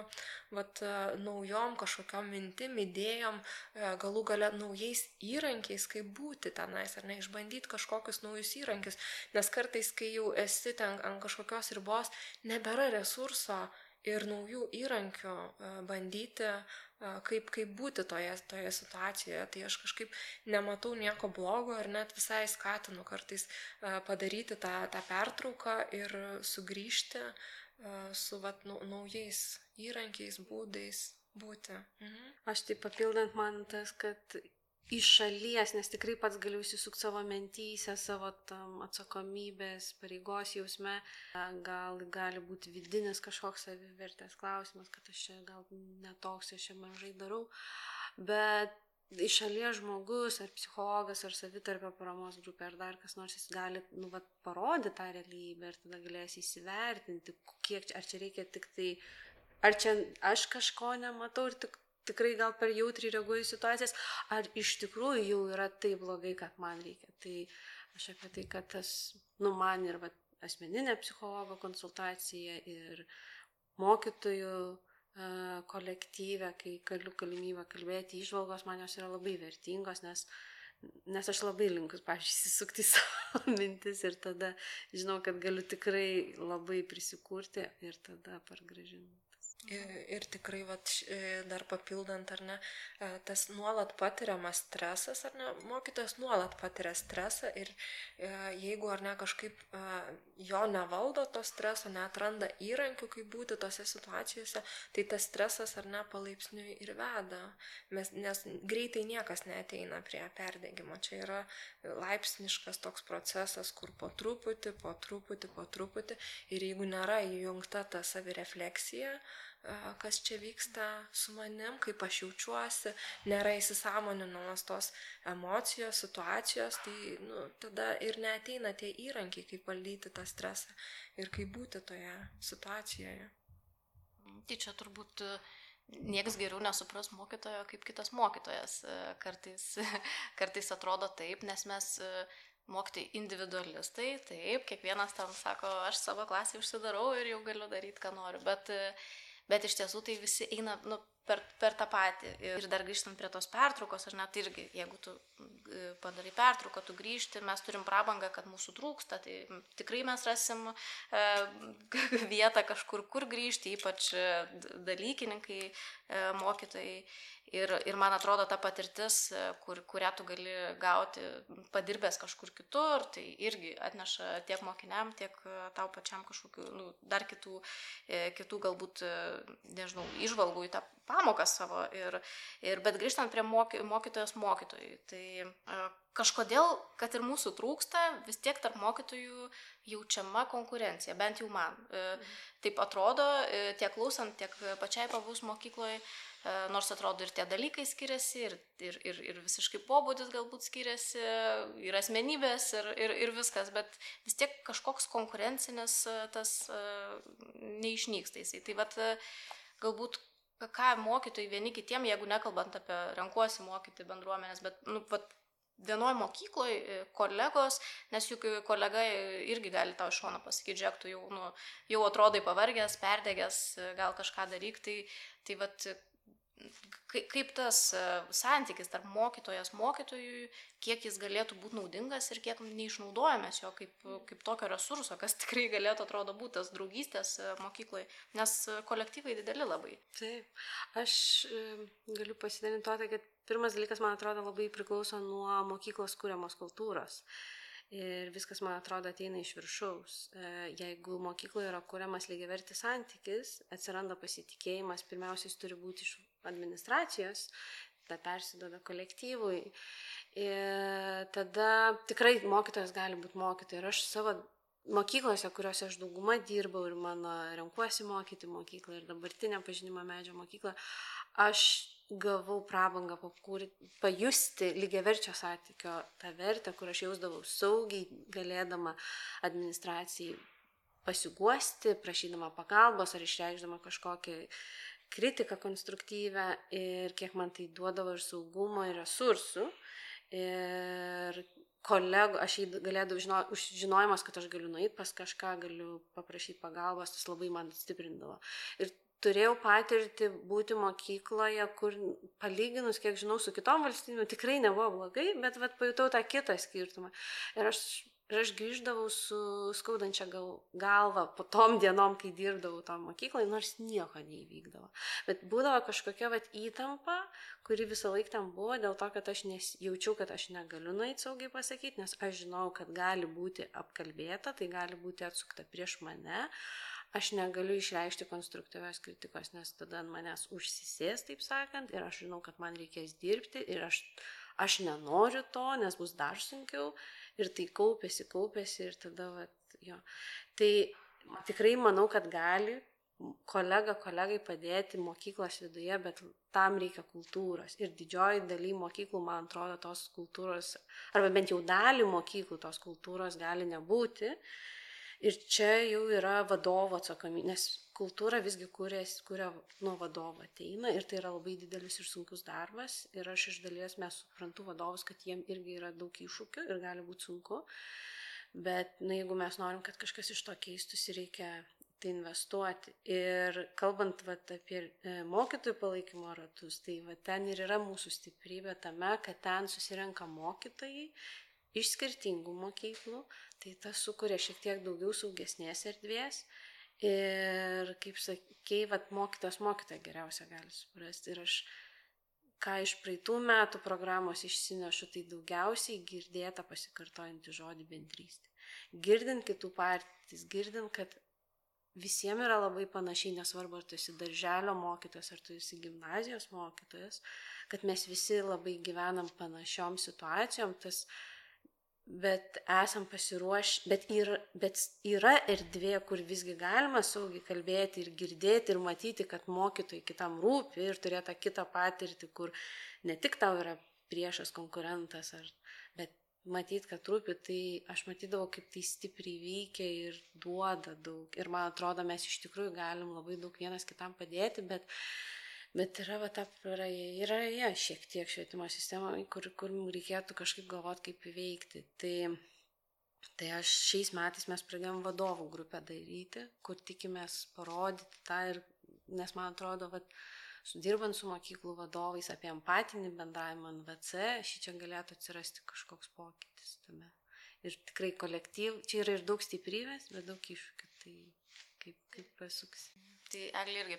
vat, naujom kažkokiam mintim, idėjom, e, galų gale naujais įrankiais, kaip būti tenais, ar ne, išbandyti kažkokius naujus įrankius, nes kartais, kai jau esi ten ant kažkokios ribos, nebėra resurso ir naujų įrankių e, bandyti kaip, kaip būti toje, toje situacijoje. Tai aš kažkaip nematau nieko blogo ir net visai skatinu kartais padaryti tą, tą pertrauką ir sugrįžti su vat, naujais įrankiais, būdais būti. Mhm. Aš tai papildant man tas, kad iš šalies, nes tikrai pats galiu įsisukti savo mentysę, savo tam atsakomybės, pareigos jausme. Gal gali būti vidinis kažkoks savivertės klausimas, kad aš čia gal netoks, aš čia mažai darau. Bet iš šalies žmogus, ar psichologas, ar savitarpio paramos grupė, ar dar kas nors, jis gali nu, vat, parodyti tą realybę ir tada galės įsivertinti, kiek, ar čia reikia tik tai, ar čia aš kažko nematau ir tik tikrai gal per jautriai reaguoju situacijas, ar iš tikrųjų jau yra taip blogai, kad man reikia. Tai aš apie tai, kad tas, nu, man ir va, asmeninė psichologo konsultacija ir mokytojų kolektyvę, kai galiu galimybę kalbėti, išvalgos man jos yra labai vertingos, nes, nes aš labai linkus, pažiūrėjau, įsisukti savo <laughs> mintis ir tada žinau, kad galiu tikrai labai prisikurti ir tada pargražinti. Ir, ir tikrai, vat, e, dar papildant, ar ne, e, tas nuolat patiriamas stresas, ar ne, mokytojas nuolat patiria stresą ir e, jeigu ar ne kažkaip jo nevaldo to streso, netranda įrankių, kaip būti tose situacijose, tai tas stresas ar ne palaipsniui ir veda, Mes, nes greitai niekas neteina prie perdėgymo. Čia yra laipsniškas toks procesas, kur po truputį, po truputį, po truputį ir jeigu nėra įjungta ta savirefleksija, kas čia vyksta su manim, kaip aš jaučiuosi, nėra įsisamoninamas tos emocijos, situacijos, tai nu, tada ir neteina tie įrankiai, kaip valdyti tą stresą ir kaip būti toje situacijoje. Tai čia turbūt e, niekas geriau nesupras mokytojo kaip kitas mokytojas. E, kartais, <laughs> kartais atrodo taip, nes mes e, mokyti individualistai, taip, kiekvienas tam sako, aš savo klasį užsidarau ir jau galiu daryti, ką noriu, bet bet iš tiesų tai visi eina nu, per, per tą patį. Ir dar grįžtant prie tos pertraukos, ar net irgi, jeigu tu e, padarai pertrauką, tu grįžti, mes turim prabangą, kad mūsų trūksta, tai tikrai mes rasim e, vietą kažkur, kur grįžti, ypač e, dalykininkai, e, mokytojai. Ir, ir man atrodo, ta patirtis, e, kur, kurią tu gali gauti padirbęs kažkur kitur, tai irgi atneša tiek mokiniam, tiek e, tau pačiam kažkokiu, nu, dar kitų, e, kitų galbūt, nežinau, išvalgų į tą pamoką savo. Ir, ir, bet grįžtant prie moky, mokytojos mokytojui, tai kažkodėl, kad ir mūsų trūksta, vis tiek tarp mokytojų jaučiama konkurencija, bent jau man. Mhm. Taip atrodo, tiek klausant, tiek pačiai pavus mokykloje nors atrodo ir tie dalykai skiriasi, ir, ir, ir, ir visiškai pobūdis galbūt skiriasi, ir asmenybės, ir, ir, ir viskas, bet vis tiek kažkoks konkurencinis e, tas e, neišnyksta jisai. Tai vad galbūt ką mokytojai vieni kitiem, jeigu nekalbant apie renkuosi mokyti bendruomenės, bet nu, vat, vienoj mokykloje kolegos, nes juk kolega irgi gali tau iš šono pasakyti, žiūrėk, tu jau, nu, jau atrodai pavargęs, perdegęs, gal kažką daryk, tai, tai vat, kaip tas e, santykis tarp mokytojas mokytojui, kiek jis galėtų būti naudingas ir kiek neišnaudojamės jo kaip, kaip tokio resurso, kas tikrai galėtų atrodo būti tas draugystės e, mokykloje, nes kolektyvai dideli labai. Taip, aš e, galiu pasidalinti to, tai, kad pirmas dalykas, man atrodo, labai priklauso nuo mokyklos kūriamos kultūros. Ir viskas, man atrodo, ateina iš viršaus. Jeigu mokykloje yra kuriamas lygiavertis santykis, atsiranda pasitikėjimas, pirmiausia, jis turi būti iš administracijos, tada persidoda kolektyvui. Ir tada tikrai mokytojas gali būti mokytojas. Ir aš savo mokyklose, kuriuose aš daugumą dirbau ir mano renkuosi mokyti mokyklą ir dabartinę pažinimo medžio mokyklą, aš gavau prabangą pajusti lygiaverčio santykio tą vertę, kur aš jausdavau saugiai, galėdama administracijai pasiguosti, prašydama pagalbos ar išreikšdama kažkokį kritiką konstruktyvę ir kiek man tai duodavo ir saugumo, ir resursų. Ir kolegų, aš jį galėdavau, žino, žinojimas, kad aš galiu nueiti pas kažką, galiu paprašyti pagalbos, tas labai man stiprindavo. Ir turėjau patirti būti mokykloje, kur palyginus, kiek žinau, su kitom valstybėm tikrai nebuvo blogai, bet vat, pajutau tą kitą skirtumą. Ir aš Ir aš grįždavau su skaudančia gal, galva po tom dienom, kai dirbdavau tom mokyklai, nors nieko neįvykdavo. Bet būdavo kažkokia vat, įtampa, kuri visą laiką tam buvo, dėl to, kad aš nes, jaučiau, kad aš negaliu nueiti saugiai pasakyti, nes aš žinau, kad gali būti apkalbėta, tai gali būti atsukta prieš mane. Aš negaliu išreikšti konstruktyvios kritikos, nes tada ant manęs užsisės, taip sakant, ir aš žinau, kad man reikės dirbti ir aš aš nenoriu to, nes bus dar sunkiau ir tai kaupėsi, kaupėsi ir tada, vat, jo. Tai tikrai manau, kad gali kolega kolegai padėti mokyklos viduje, bet tam reikia kultūros. Ir didžioji daly mokyklų, man atrodo, tos kultūros, arba bent jau dalį mokyklų tos kultūros gali nebūti. Ir čia jau yra vadovo atsakomybė, nes kultūra visgi kuria, kuria nuo vadovo ateina ir tai yra labai didelis ir sunkus darbas. Ir aš iš dalies mes suprantu vadovus, kad jiem irgi yra daug iššūkių ir gali būti sunku. Bet na, jeigu mes norim, kad kažkas iš to keistųsi, reikia tai investuoti. Ir kalbant vat, apie e, mokytojų palaikymo ratus, tai vat, ten ir yra mūsų stiprybė tame, kad ten susirenka mokytojai iš skirtingų mokyklų, tai tas sukuria šiek tiek daugiau saugesnės erdvės. Ir kaip sakei, vat, mokytos mokytoja geriausia gali suprasti. Ir aš, ką iš praeitų metų programos išsinešu, tai daugiausiai girdėta pasikartojantį žodį bendrystė. Girdint kitų partijas, girdint, kad visiems yra labai panašiai, nesvarbu, ar tu esi darželio mokytojas, ar tu esi gimnazijos mokytojas, kad mes visi labai gyvenam panašiom situacijom, tas, bet esam pasiruošę, bet yra, bet yra erdvė, kur visgi galima saugiai kalbėti ir girdėti ir matyti, kad mokytojai kitam rūpi ir turėti kitą patirtį, kur ne tik tau yra priešas konkurentas, ar, bet matyt, kad rūpi, tai aš matydavau, kaip tai stipriai veikia ir duoda daug. Ir man atrodo, mes iš tikrųjų galim labai daug vienas kitam padėti, bet, bet yra va ta praėja, yra ja, šiek tiek švietimo sistema, kur, kur reikėtų kažkaip galvoti, kaip įveikti. Tai, tai aš šiais metais mes pradėjom vadovų grupę daryti, kur tikimės parodyti tą ir, nes man atrodo, kad dirbant su mokyklų vadovais apie empatinį bendravimą NVC, šį čia galėtų atsirasti kažkoks pokytis tame. Ir tikrai kolektyv, čia yra ir daug stiprybės, bet daug iššūkių, tai kaip, kaip pasuksi. Tai Eglė irgi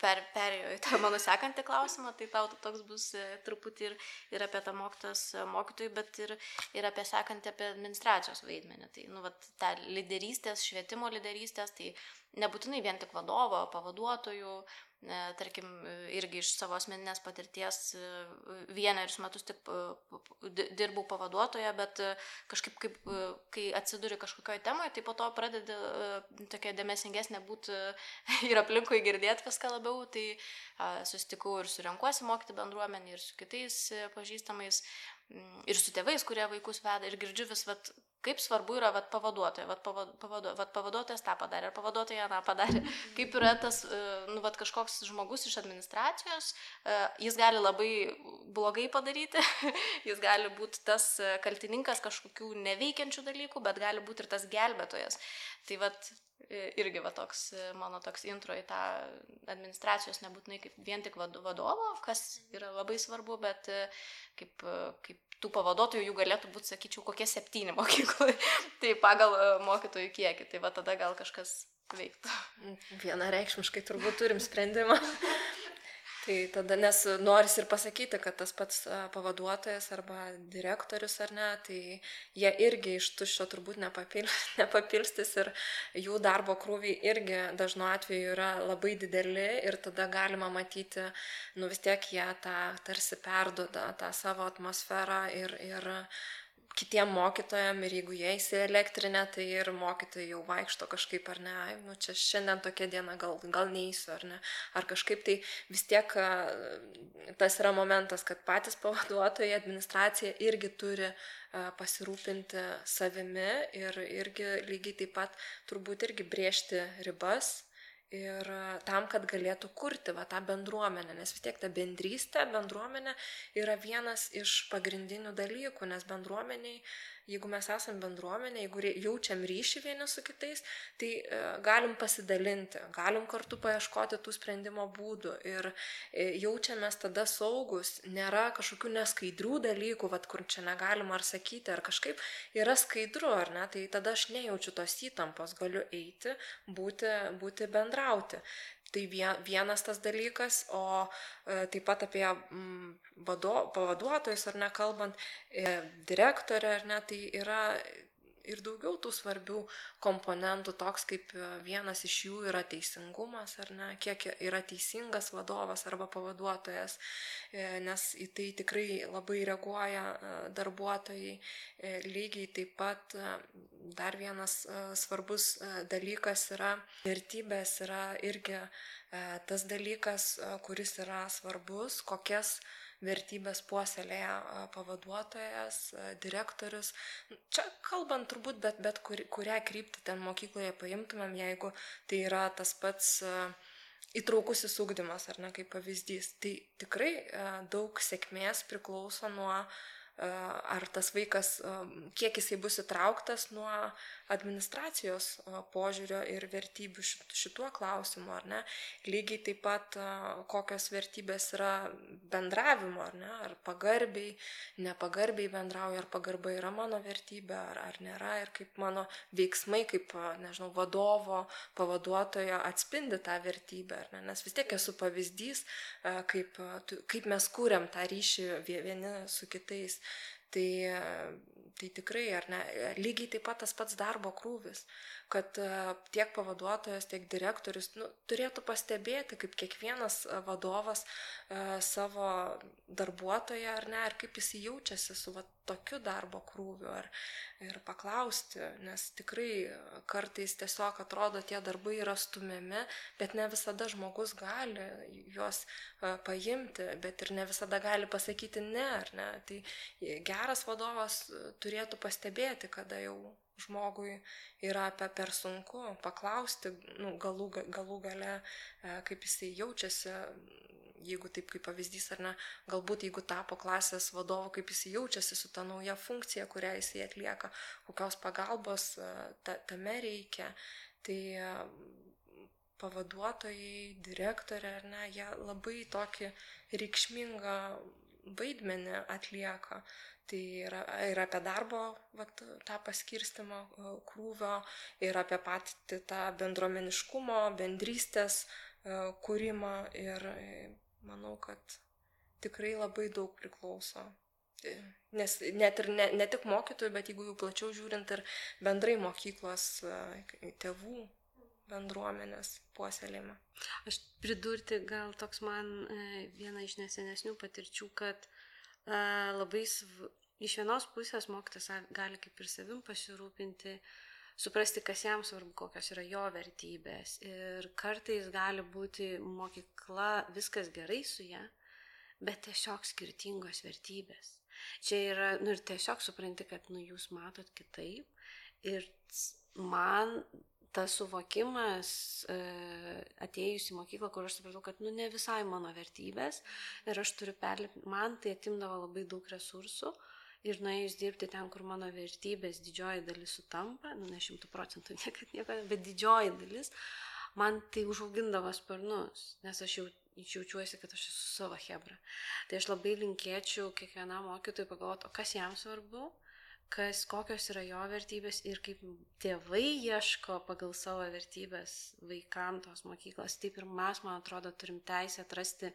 per, perėjo į tą mano sekantį klausimą, tai tau toks bus e, truputį ir, ir apie tą mokytos e, mokytojų, bet ir, ir apie sekantį apie administracijos vaidmenį. Tai, nu, vat, tą lyderystės, švietimo lyderystės, tai nebūtinai vien tik vadovo, pavaduotojų, tarkim, irgi iš savo asmeninės patirties vienerius metus tik dirbau pavaduotoje, bet kažkaip, kaip, kai atsiduri kažkokioje temoje, tai po to pradedi tokia dėmesingesnė būti <laughs> ir aplinkui girdėti viską labiau, tai susitikau ir su renkuosi mokyti bendruomenį, ir su kitais pažįstamais, ir su tėvais, kurie vaikus veda, ir girdžiu vis, vat, kaip svarbu yra vat, pavaduotoja, vat, pavadu, vat, pavaduotojas tą padarė, ar pavaduotoja tą padarė, <laughs> kaip yra tas e, nu, vat, kažkoks žmogus iš administracijos, e, jis gali labai blogai padaryti, <laughs> jis gali būti tas e, kaltininkas kažkokių neveikiančių dalykų, bet gali būti ir tas gelbėtojas. Tai vat, irgi va toks mano toks intro į tą administracijos nebūtinai kaip vien tik vadovo, kas yra labai svarbu, bet kaip, kaip tų pavaduotojų jų galėtų būti, sakyčiau, kokie septyni <laughs> mokykloje. tai pagal mokytojų kiekį, tai va tada gal kažkas veiktų. Vienareikšmiškai turbūt turim sprendimą. <laughs> Tai tada, nes noris ir pasakyti, kad tas pats pavaduotojas arba direktorius ar ne, tai jie irgi iš tuščio turbūt nepapil, <laughs> nepapilstis ir jų darbo krūviai irgi dažnu atveju yra labai dideli ir tada galima matyti, nu vis tiek jie tą tarsi perduoda tą savo atmosferą ir, ir kitiem mokytojam ir jeigu jie įsielektrinę, tai ir mokytojai jau vaikšto kažkaip ar ne, nu čia šiandien tokia diena, gal, gal neįsiu ar ne, ar kažkaip tai vis tiek tas yra momentas, kad patys pavaduotojai, administracija irgi turi pasirūpinti savimi ir irgi lygiai taip pat turbūt irgi brėžti ribas ir tam, kad galėtų kurti va, tą bendruomenę, nes vis tiek ta bendrystė, bendruomenė yra vienas iš pagrindinių dalykų, nes bendruomeniai jeigu mes esam bendruomenė, jeigu jaučiam ryšį vieni su kitais, tai e, galim pasidalinti, galim kartu paieškoti tų sprendimo būdų ir e, jaučiamės tada saugus, nėra kažkokių neskaidrių dalykų, vad kur čia negalima ar sakyti, ar kažkaip yra skaidru, ar ne, tai tada aš nejaučiu tos įtampos, galiu eiti, būti, būti bendrauti. Tai vienas tas dalykas, o e, taip pat apie mm, vado, pavaduotojus ar nekalbant, e, direktorę ar ne, tai yra ir daugiau tų svarbių komponentų, toks kaip e, vienas iš jų yra teisingumas, ar ne, kiek yra teisingas vadovas arba pavaduotojas, e, nes į tai tikrai labai reaguoja darbuotojai. Lygiai taip pat dar vienas svarbus dalykas yra vertybės, yra irgi tas dalykas, kuris yra svarbus, kokias vertybės puoselėja pavaduotojas, direktorius. Čia kalbant turbūt, bet, bet kur, kurią kryptį ten mokykloje paimtumėm, jeigu tai yra tas pats įtraukusis ūkdymas, ar ne kaip pavyzdys. Tai tikrai daug sėkmės priklauso nuo ar tas vaikas, kiek jisai bus įtrauktas nuo administracijos požiūrio ir vertybių šituo klausimu, ar ne. Lygiai taip pat kokios vertybės yra bendravimo, ar ne, ar pagarbiai, nepagarbiai bendrauja, ar pagarba yra mano vertybė, ar, ar nėra, ir kaip mano veiksmai, kaip, nežinau, vadovo, pavaduotojo atspindi tą vertybę, ar ne, nes vis tiek esu pavyzdys, kaip, kaip mes kūrėm tą ryšį vieni su kitais. Tai tai tikrai, ar ne, lygiai taip pat tas pats darbo krūvis, kad e, tiek pavaduotojas, tiek direktorius nu, turėtų pastebėti, kaip kiekvienas e, vadovas e, savo darbuotoją, ar ne, ir kaip jis jaučiasi su va, tokiu darbo krūviu, ar, ir paklausti, nes tikrai kartais tiesiog atrodo, tie darbai yra stumiami, bet ne visada žmogus gali juos paimti, bet ir ne visada gali pasakyti ne, ar ne. Tai geras vadovas turėtų pastebėti, kada jau žmogui yra apie per sunku paklausti, nu, galų, galų gale, e, kaip jisai jaučiasi, jeigu taip kaip pavyzdys ar ne, galbūt jeigu tapo klasės vadovu, kaip jisai jaučiasi su ta nauja funkcija, kurią jisai atlieka, kokios pagalbos e, ta, tame reikia. Tai e, pavaduotojai, direktorė, ar ne, jie labai tokį reikšmingą vaidmenį atlieka. Tai yra ir apie darbo vat, tą paskirstimą e, krūvio, ir apie patį tą bendromeniškumo, bendrystės e, kūrimą. Ir e, manau, kad tikrai labai daug priklauso. Nes net ir ne, ne tik mokytojų, bet jeigu jau plačiau žiūrint ir bendrai mokyklos tėvų bendruomenės puoselėjimą. Aš pridurti gal toks man viena iš nesenesnių patirčių, kad labai sv... iš vienos pusės mokytas gali kaip ir savim pasirūpinti, suprasti, kas jam svarbu, kokios yra jo vertybės. Ir kartais gali būti mokykla viskas gerai su ją, bet tiesiog skirtingos vertybės. Čia yra, nu ir tiesiog supranti, kad, nu, jūs matot kitaip. Ir man tas suvokimas e, atėjus į mokyklą, kur aš supratau, kad nu, ne visai mano vertybės ir aš turiu perlipti, man tai atimdavo labai daug resursų ir nuėjus dirbti ten, kur mano vertybės didžioji dalis sutampa, nu ne šimtų procentų niekada nieko, bet didžioji dalis, man tai užaugindavo sparnus, nes aš jau jaučiuosi, kad aš esu savo hebra. Tai aš labai linkėčiau kiekvienam mokytojui pagalvoti, o kas jam svarbu, kas, kokios yra jo vertybės ir kaip tėvai ieško pagal savo vertybės vaikam tos mokyklos, taip ir mes, man atrodo, turim teisę atrasti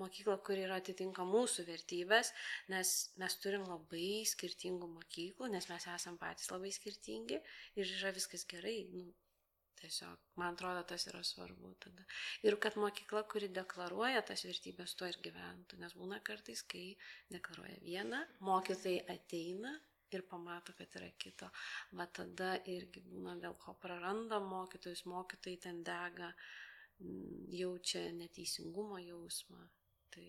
mokyklą, kuri yra atitinka mūsų vertybės, nes mes turim labai skirtingų mokyklų, nes mes esam patys labai skirtingi ir yra viskas gerai. Nu, tiesiog, man atrodo, tas yra svarbu tada. Ir kad mokykla, kuri deklaruoja tas vertybės, to ir gyventų, nes būna kartais, kai deklaruoja vieną, mokytojai ateina ir pamato, kad yra kito. Va tada irgi būna dėl ko praranda mokytojus, mokytojai ten dega, jaučia neteisingumo jausmą. Tai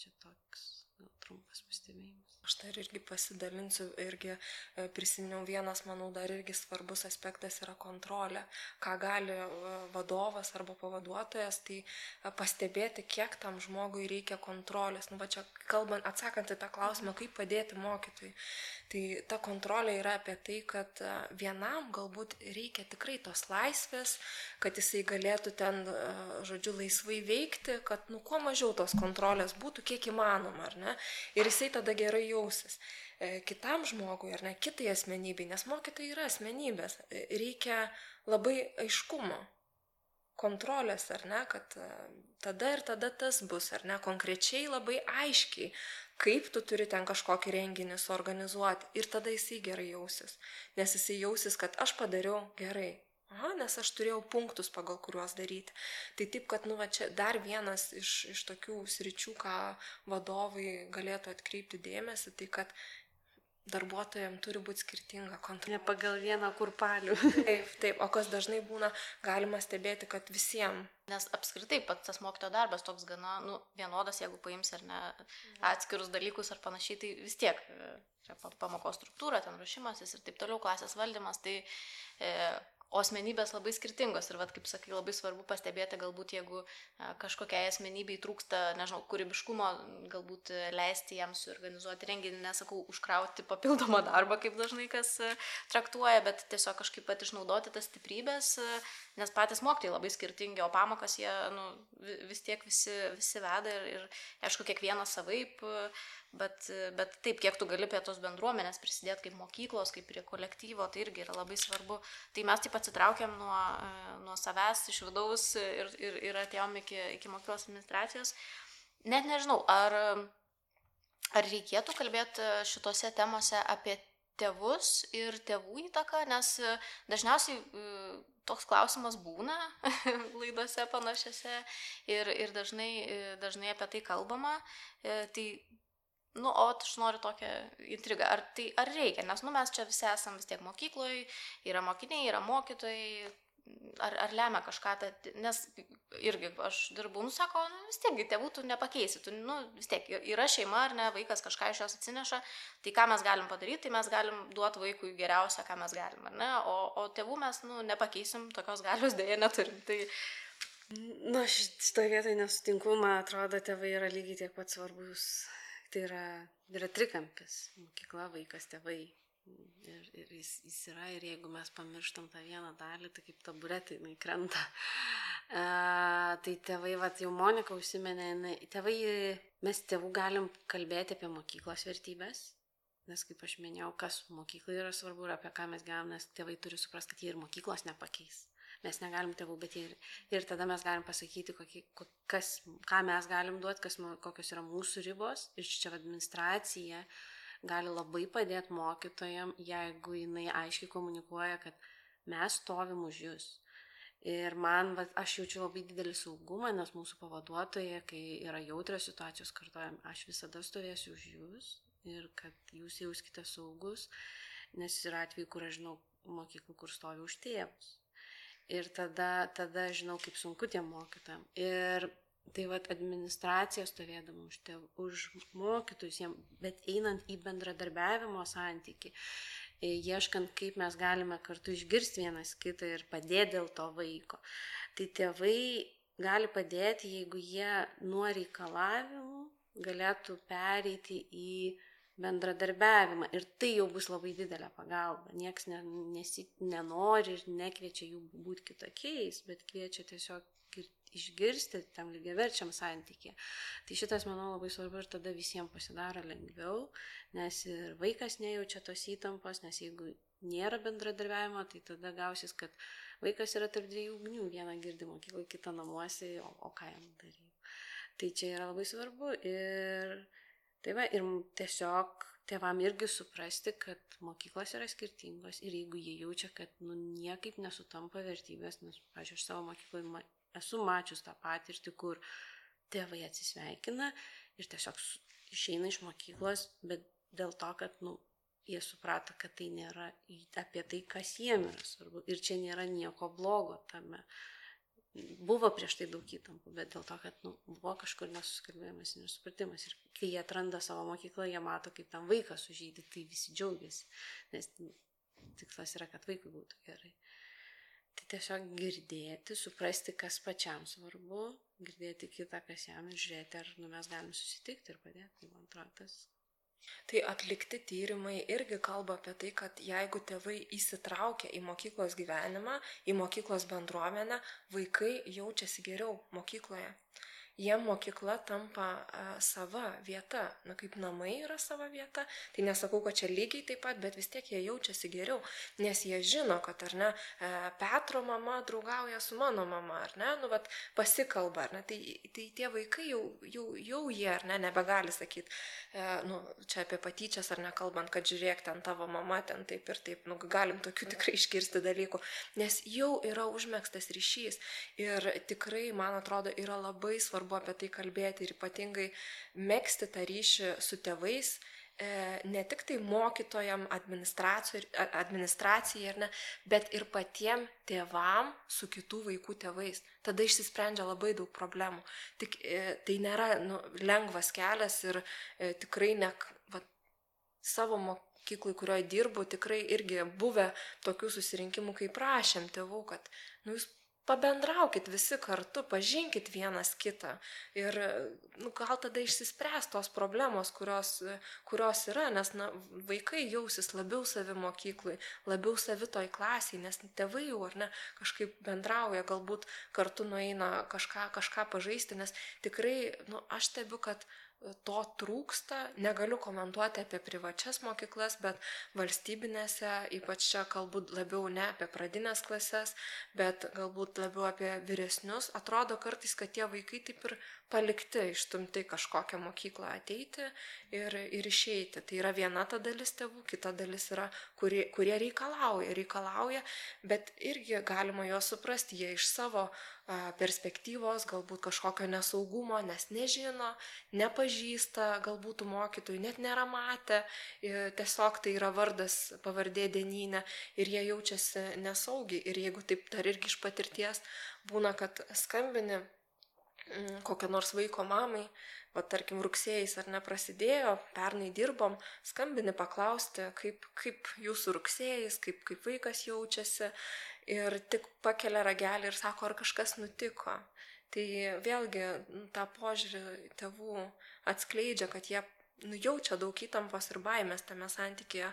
čia toks gal trumpas pastebėjimas. Aš dar irgi pasidalinsiu, irgi e, prisiminiau vienas, manau, dar irgi svarbus aspektas yra kontrolė. Ką gali e, vadovas arba pavaduotojas, tai e, pastebėti, kiek tam žmogui reikia kontrolės. Nu, va čia kalbant, atsakant į tą klausimą, kaip padėti mokytojui. Tai ta kontrolė yra apie tai, kad vienam galbūt reikia tikrai tos laisvės, kad jisai galėtų ten, žodžiu, laisvai veikti, kad, nu, kuo mažiau tos kontrolės būtų, kiek įmanoma, ar ne? Ir jisai tada gerai jausis. E, kitam žmogui, ar ne, kitai asmenybei, nes mokytojai yra asmenybės, e, reikia labai aiškumo, kontrolės, ar ne, kad e, tada ir tada tas bus, ar ne, konkrečiai labai aiškiai kaip tu turi ten kažkokį renginį suorganizuoti. Ir tada jisai gerai jausis. Nes jisai jausis, kad aš padariau gerai. Aha, nes aš turėjau punktus, pagal kuriuos daryti. Tai taip, kad, nu, va, čia dar vienas iš, iš tokių sričių, ką vadovai galėtų atkreipti dėmesį, tai kad darbuotojams turi būti skirtinga kontrolė. Ne pagal vieną kurpalių. <laughs> Taip, taip, o kas dažnai būna, galima stebėti, kad visiems. Nes apskritai pats tas mokytojo darbas toks gana nu, vienodas, jeigu paims ar ne atskirus dalykus ar panašiai, tai vis tiek e, čia pamokos struktūra, ten ruošimasis ir taip toliau, klasės valdymas, tai e, O asmenybės labai skirtingos ir, vat, kaip sakai, labai svarbu pastebėti, galbūt jeigu kažkokiai asmenybei trūksta, nežinau, kūrybiškumo, galbūt leisti jam suorganizuoti renginį, nesakau, užkrauti papildomą darbą, kaip dažnai kas traktuoja, bet tiesiog kažkaip pat išnaudoti tas stiprybės, nes patys mokytojai labai skirtingi, o pamokas jie nu, vis tiek visi, visi veda ir, ir, aišku, kiekvienas savaip Bet, bet taip, kiek tu gali prie tos bendruomenės prisidėti kaip mokyklos, kaip prie kolektyvo, tai irgi yra labai svarbu. Tai mes taip atsitraukiam nuo, nuo savęs iš vidaus ir, ir, ir atėjom iki, iki mokyklos administracijos. Net nežinau, ar, ar reikėtų kalbėti šitose temose apie tėvus ir tėvų įtaką, nes dažniausiai toks klausimas būna <laughs> laidose panašiose ir, ir dažnai, dažnai apie tai kalbama. Tai Nu, o aš noriu tokią intrigą. Ar, tai, ar reikia? Nes, nu, mes čia visi esame vis tiek mokykloje, yra mokiniai, yra mokytojai. Ar, ar lemia kažką, tai, nes irgi aš dirbu, nu, sako, nu, vis tiek, tėvų tu nepakeisi, tu, nu, vis tiek, yra šeima ar ne, vaikas kažką iš jos atsineša, tai ką mes galim padaryti, tai mes galim duoti vaikui geriausią, ką mes galim, ar ne, o, o tėvų mes, nu, nepakeisim, tokios galios dėja neturim. Tai, Nu, šitoje vietoje nesutinku, man atrodo, tėvai yra lygiai tiek pat svarbus tai yra, yra trikampis - mokykla, vaikas, tėvai. Ir, ir jis, jis yra, ir jeigu mes pamirštam tą vieną dalį, tai kaip taburetai jinai krenta. E, tai tėvai, va, jau Monika užsiminė, jinai, tėvai, mes tėvų galim kalbėti apie mokyklos vertybės, nes kaip aš minėjau, kas mokyklai yra svarbu ir apie ką mes gyvename, nes tėvai turi suprasti, kad jie ir mokyklos nepakeis mes negalim tėvų, bet ir, ir tada mes galim pasakyti, kokį, kas, ką mes galim duoti, kokios yra mūsų ribos. Ir čia administracija gali labai padėti mokytojam, jeigu jinai aiškiai komunikuoja, kad mes stovim už jūs. Ir man, va, aš jaučiu labai didelį saugumą, nes mūsų pavaduotoje, kai yra jautrios situacijos, kartuojam, aš visada stovėsiu už jūs ir kad jūs jauskite saugus, nes yra atveju, kur aš žinau mokyklų, kur stovi už tėvus. Ir tada, tada žinau, kaip sunku tiem mokytam. Ir tai vad administracija stovėdama už, tėv, už mokytus, jiem, bet einant į bendradarbiavimo santyki, e, ieškant, kaip mes galime kartu išgirsti vienas kitą ir padėti dėl to vaiko. Tai tėvai gali padėti, jeigu jie nuo reikalavimų galėtų pereiti į bendradarbiavimą ir tai jau bus labai didelė pagalba. Niekas ne, nesi, nenori ir nekviečia jų būti kitokiais, bet kviečia tiesiog išgirsti tam lygiaverčiam santykė. Tai šitas, manau, labai svarbu ir tada visiems pasidaro lengviau, nes ir vaikas nejaučia tos įtampos, nes jeigu nėra bendradarbiavimo, tai tada gausis, kad vaikas yra tarp dviejų ugnių, vieną girdi mokykloje, kitą namuose, o, o ką jam daryti. Tai čia yra labai svarbu ir Tai va, ir tiesiog tėvam irgi suprasti, kad mokyklos yra skirtingos ir jeigu jie jaučia, kad nu, niekaip nesutampa vertybės, nes, pažiūrėjau, aš savo mokykloje esu mačius tą patirtį, kur tėvai atsisveikina ir tiesiog išeina iš mokyklos, bet dėl to, kad nu, jie suprato, kad tai nėra apie tai, kas jiem yra svarbu. Ir čia nėra nieko blogo tame buvo prieš tai daug įtampų, bet dėl to, kad nu, buvo kažkur nesusikalbėjimas ir nesupratimas. Ir kai jie atranda savo mokyklą, jie mato, kaip tam vaikas sužydė, tai visi džiaugiasi, nes tikslas yra, kad vaikui būtų gerai. Tai tiesiog girdėti, suprasti, kas pačiam svarbu, girdėti kitą, kas jam ir žiūrėti, ar nu, mes galim susitikti ir padėti. Man atrodo, tas Tai atlikti tyrimai irgi kalba apie tai, kad jeigu tėvai įsitraukia į mokyklos gyvenimą, į mokyklos bendruomenę, vaikai jaučiasi geriau mokykloje. Jiem mokykla tampa sava vieta, na kaip namai yra sava vieta, tai nesakau, kad čia lygiai taip pat, bet vis tiek jie jaučiasi geriau, nes jie žino, kad ar ne, Petro mama draugauja su mano mama, ar ne, nu, vat, pasikalba, ar ne, tai, tai tie vaikai jau, jau, jau jie, ar ne, nebegali sakyti, e, nu, čia apie patyčias ar nekalbant, kad žiūrėk, ten tavo mama, ten taip ir taip, nu, galim tokių tikrai iškirsti dalykų, nes jau yra užmėgstas ryšys. Ir tikrai, man atrodo, yra labai svarbu apie tai kalbėti ir ypatingai mėgsti tą ryšį su tėvais, e, ne tik tai mokytojam, administracijai, ne, bet ir patiem tėvam su kitų vaikų tėvais. Tada išsisprendžia labai daug problemų. Tik e, tai nėra nu, lengvas kelias ir e, tikrai ne, va, savo mokyklai, kurioje dirbu, tikrai irgi buvę tokių susirinkimų, kai prašėm tėvų, kad nu, jūs pabendraukit visi kartu, pažinkit vienas kitą. Ir nu, gal tada išsispręs tos problemos, kurios, kurios yra, nes na, vaikai jausis labiau savi mokyklai, labiau savi toj klasiai, nes tėvai jau ar ne kažkaip bendrauja, galbūt kartu nueina kažką, kažką pažaisti, nes tikrai, nu, aš stebiu, kad to trūksta. Negaliu komentuoti apie privačias mokyklas, bet valstybinėse, ypač čia kalbu labiau ne apie pradinės klases, bet galbūt labiau apie vyresnius, atrodo kartais, kad tie vaikai taip ir palikti, išstumti kažkokią mokyklą ateiti ir, ir išeiti. Tai yra viena ta dalis tėvų, kita dalis yra, kurie, kurie reikalauja, reikalauja, bet irgi galima juos suprasti, jie iš savo perspektyvos, galbūt kažkokio nesaugumo, nes nežino, nepažįsta, galbūt mokytojų net nėra matę, tiesiog tai yra vardas, pavardė dieninė ir jie jaučiasi nesaugiai. Ir jeigu taip dar irgi iš patirties būna, kad skambini kokią nors vaiko mamai, va tarkim rugsėjais ar neprasidėjo, pernai dirbom, skambini paklausti, kaip, kaip jūsų rugsėjais, kaip, kaip vaikas jaučiasi ir tik pakelia ragelį ir sako, ar kažkas nutiko. Tai vėlgi tą požiūrį tėvų atskleidžia, kad jie nujaučia daug įtampos ir baimės tame santykėje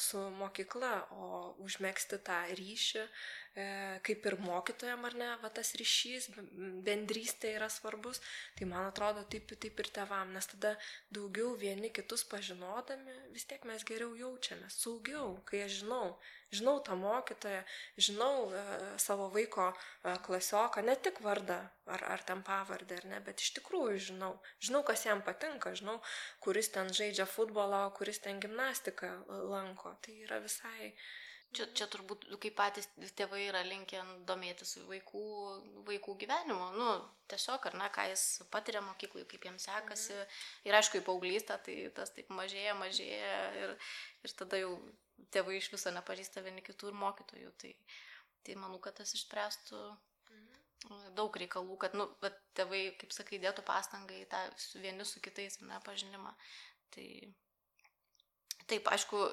su mokykla, o užmėgsti tą ryšį E, kaip ir mokytojam ar ne, va tas ryšys, bendrystė yra svarbus, tai man atrodo taip, taip ir tevam, nes tada daugiau vieni kitus pažinodami, vis tiek mes geriau jaučiamės, saugiau, kai aš žinau, žinau tą mokytoją, žinau e, savo vaiko e, klasioką, ne tik vardą ar, ar ten pavardę, ar ne, bet iš tikrųjų žinau, žinau, kas jam patinka, žinau, kuris ten žaidžia futbolą, kuris ten gimnastiką lanko, tai yra visai Čia, čia turbūt, kaip patys tėvai yra linkę domėtis vaikų, vaikų gyvenimu. Nu, tiesiog, ar ne, ką jis patiria mokyklai, kaip jiems sekasi. Mhm. Ir aišku, į paauglystę tai tas taip mažėja, mažėja. Ir, ir tada jau tėvai iš viso nepažįsta vieni kitų ir mokytojų. Tai, tai manau, kad tas išspręstų mhm. daug reikalų, kad, nu, bet tėvai, kaip sakai, dėtų pastangą į tą su vieni su kitais, ne, pažinimą. Tai taip, aišku,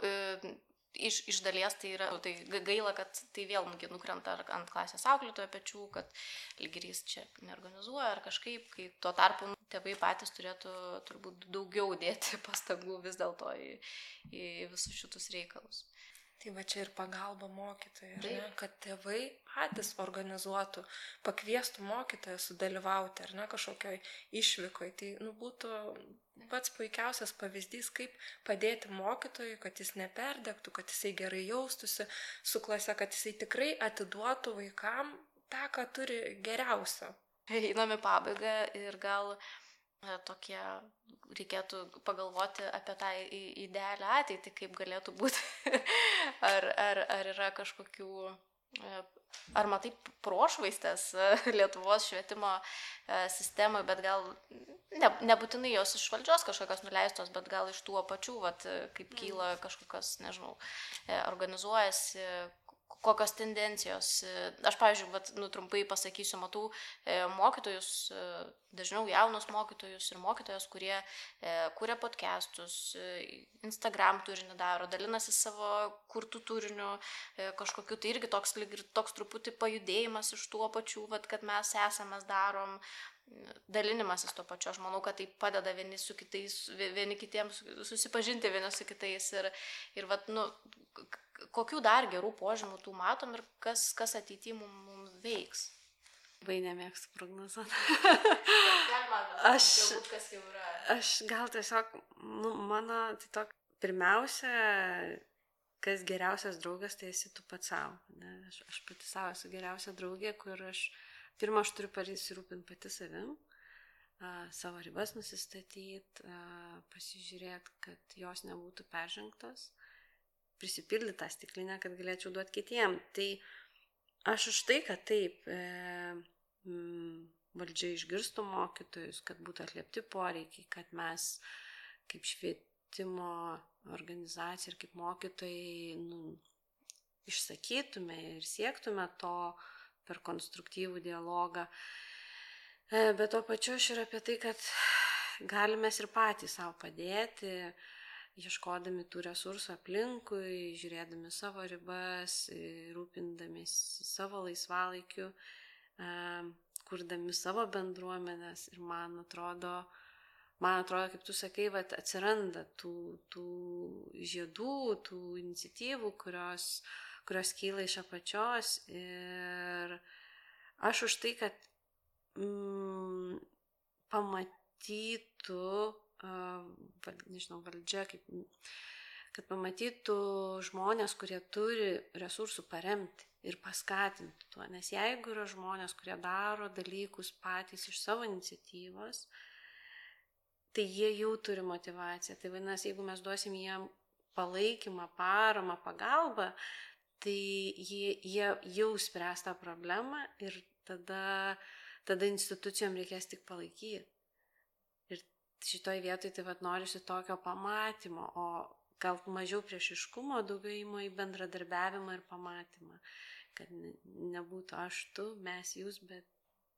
iš, iš dalies tai yra, tai gaila, kad tai vėl nukrenta ant klasės auklėtojo pečių, kad lygerys čia neorganizuoja ar kažkaip, kai tuo tarpu nu, tėvai patys turėtų turbūt daugiau dėti pastangų vis dėlto į, į visus šitus reikalus. Tai va čia ir pagalba mokytojai, ne, kad tėvai patys organizuotų, pakviestų mokytoją sudalyvauti, ar ne, kažkokioj išvykoj. Tai nu, būtų pats puikiausias pavyzdys, kaip padėti mokytojui, kad jis neperdegtų, kad jisai gerai jaustųsi su klase, kad jisai tikrai atiduotų vaikam tą, ką turi geriausio. Einame pabaigą ir gal E, tokie, reikėtų pagalvoti apie tą idealią ateitį, kaip galėtų būti. <laughs> ar, ar, ar yra kažkokių, e, ar matai prošvaistės e, Lietuvos švietimo sistemai, bet gal ne, nebūtinai jos iš valdžios kažkokios nuleistos, bet gal iš tų apačių, vat, kaip kyla kažkokios, nežinau, organizuojasi kokios tendencijos. Aš, pavyzdžiui, vat, nu, trumpai pasakysiu, matau e, mokytojus, e, dažniau jaunus mokytojus ir mokytojas, kurie e, kuria podcastus, e, Instagram turinį daro, dalinasi savo kurtų turiniu e, kažkokiu, tai irgi toks, toks truputį pajudėjimas iš tuo pačiu, vat, kad mes esame, darom, dalinimasis to pačiu. Aš manau, kad tai padeda vieni su kitais, vieni kitiems susipažinti vieni su kitais ir, ir vat, nu, kokių dar gerų požymų tų matom ir kas, kas ateityje mums, mums veiks. Labai nemėgstu prognozuoti. Aš-. Aš gal tiesiog, nu, mano, tai tok, pirmiausia, kas geriausias draugas, tai esi tu pats savo. Aš, aš pati savo esu geriausia draugė, kur aš, pirmą, aš turiu pasirūpinti pati savim, a, savo ribas nusistatyti, pasižiūrėti, kad jos nebūtų peržengtos, prisipildyti tą stiklinę, kad galėčiau duoti kitiem. Tai aš už tai, kad taip, e, mm, valdžia išgirstų mokytojus, kad būtų atliepti poreikiai, kad mes kaip švietimo organizacija ir kaip mokytojai nu, išsakytume ir siektume to per konstruktyvų dialogą. E, Bet tuo pačiu aš ir apie tai, kad galime ir patys savo padėti, ieškodami tų resursų aplinkui, žiūrėdami savo ribas, rūpindamėsi savo laisvalaikiu, e, kurdami savo bendruomenės ir man atrodo, man atrodo, kaip tu sakai, vat, atsiranda tų, tų žiedų, tų iniciatyvų, kurios, kurios kyla iš apačios ir aš už tai, kad mm, pamatytų, nežinau, valdžia, kaip, kad pamatytų žmonės, kurie turi resursų paremti ir paskatinti tuo. Nes jeigu yra žmonės, kurie daro dalykus patys iš savo iniciatyvos, tai jie jau turi motivaciją. Tai vadinasi, jeigu mes duosim jiem palaikymą, paramą, pagalbą, tai jie, jie jau spręs tą problemą ir tada, tada institucijom reikės tik palaikyti. Šitoj vietoj tai vad norisi tokio pamatymo, o gal mažiau priešiškumo, daugiau įmo į bendradarbiavimą ir pamatymą. Kad ne- nebūtų aš tu, mes jūs, bet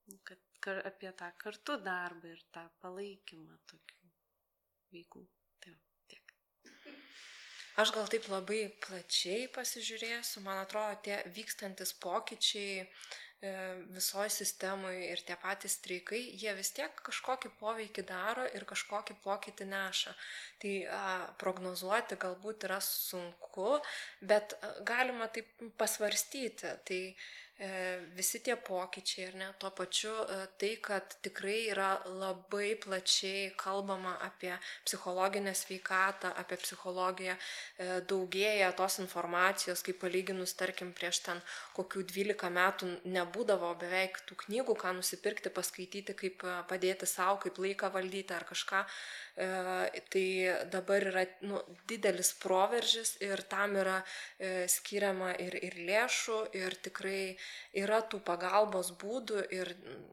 nu, kad kar, apie tą kartu darbą ir tą palaikymą tokių veikų. Tai tiek. Aš gal taip labai plačiai pasižiūrėsiu, man atrodo, tie vykstantis pokyčiai visoji sistemoje ir tie patys streikai, jie vis tiek kažkokį poveikį daro ir kažkokį pokytį neša. Tai a, prognozuoti galbūt yra sunku, bet galima taip pasvarstyti. Tai e, visi tie pokyčiai ir ne tuo pačiu e, tai, kad tikrai yra labai plačiai kalbama apie psichologinę sveikatą, apie psichologiją, e, daugėja tos informacijos, kaip palyginus, tarkim, prieš ten kokių 12 metų nebūdavo beveik tų knygų, ką nusipirkti, paskaityti, kaip e, padėti savo, kaip laiką valdyti ar kažką. E, tai dabar yra nu, didelis proveržis ir tam yra e, skiriama ir, ir lėšų, ir tikrai yra tų pagalbos būdų ir,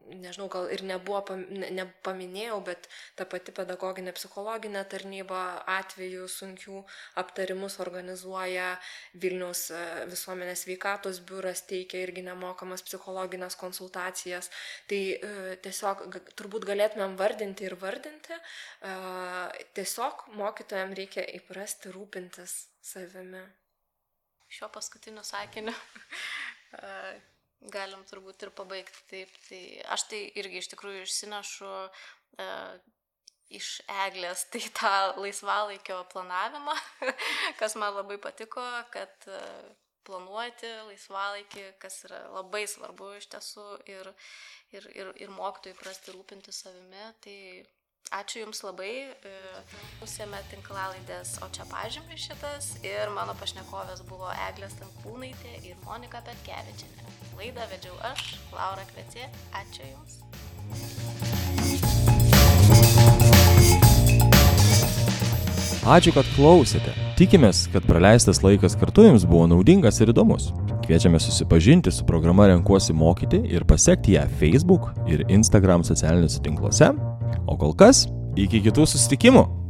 nežinau, gal ir nebuvo, pam- ne- nepaminėjau, bet ta pati pedagoginė psichologinė tarnyba atveju sunkių aptarimus organizuoja Vilniaus e, visuomenės veikatos biuras, teikia irgi nemokamas psichologinės konsultacijas. Tai e, tiesiog turbūt galėtumėm vardinti ir vardinti. E, Tiesiog mokytojams reikia įprasti rūpintis savimi. Šiuo paskutiniu sakiniu galim turbūt ir pabaigti taip. Tai aš tai irgi iš tikrųjų išsinešu iš eglės tai tą laisvalaikio planavimą, <laughs> kas man labai patiko, kad planuoti laisvalaikį, kas yra labai svarbu iš tiesų ir, ir, ir, ir mokytojai prasti rūpinti savimi. Tai Ačiū Jums labai. Pusėme tinklalaidės, o čia pažymė šitas. Ir mano pašnekovės buvo Eglės Tankūnaitė ir Monika Petkevičianė. Laidą vedžiau aš, Laura Kvecė. Ačiū Jums. Ačiū, kad klausėte. Tikimės, kad praleistas laikas kartu jums buvo naudingas ir įdomus. Kviečiame susipažinti su programa Renkuosi mokyti ir pasiekti ją Facebook ir Instagram socialiniuose tinkluose. O kol kas, iki kitų susitikimų.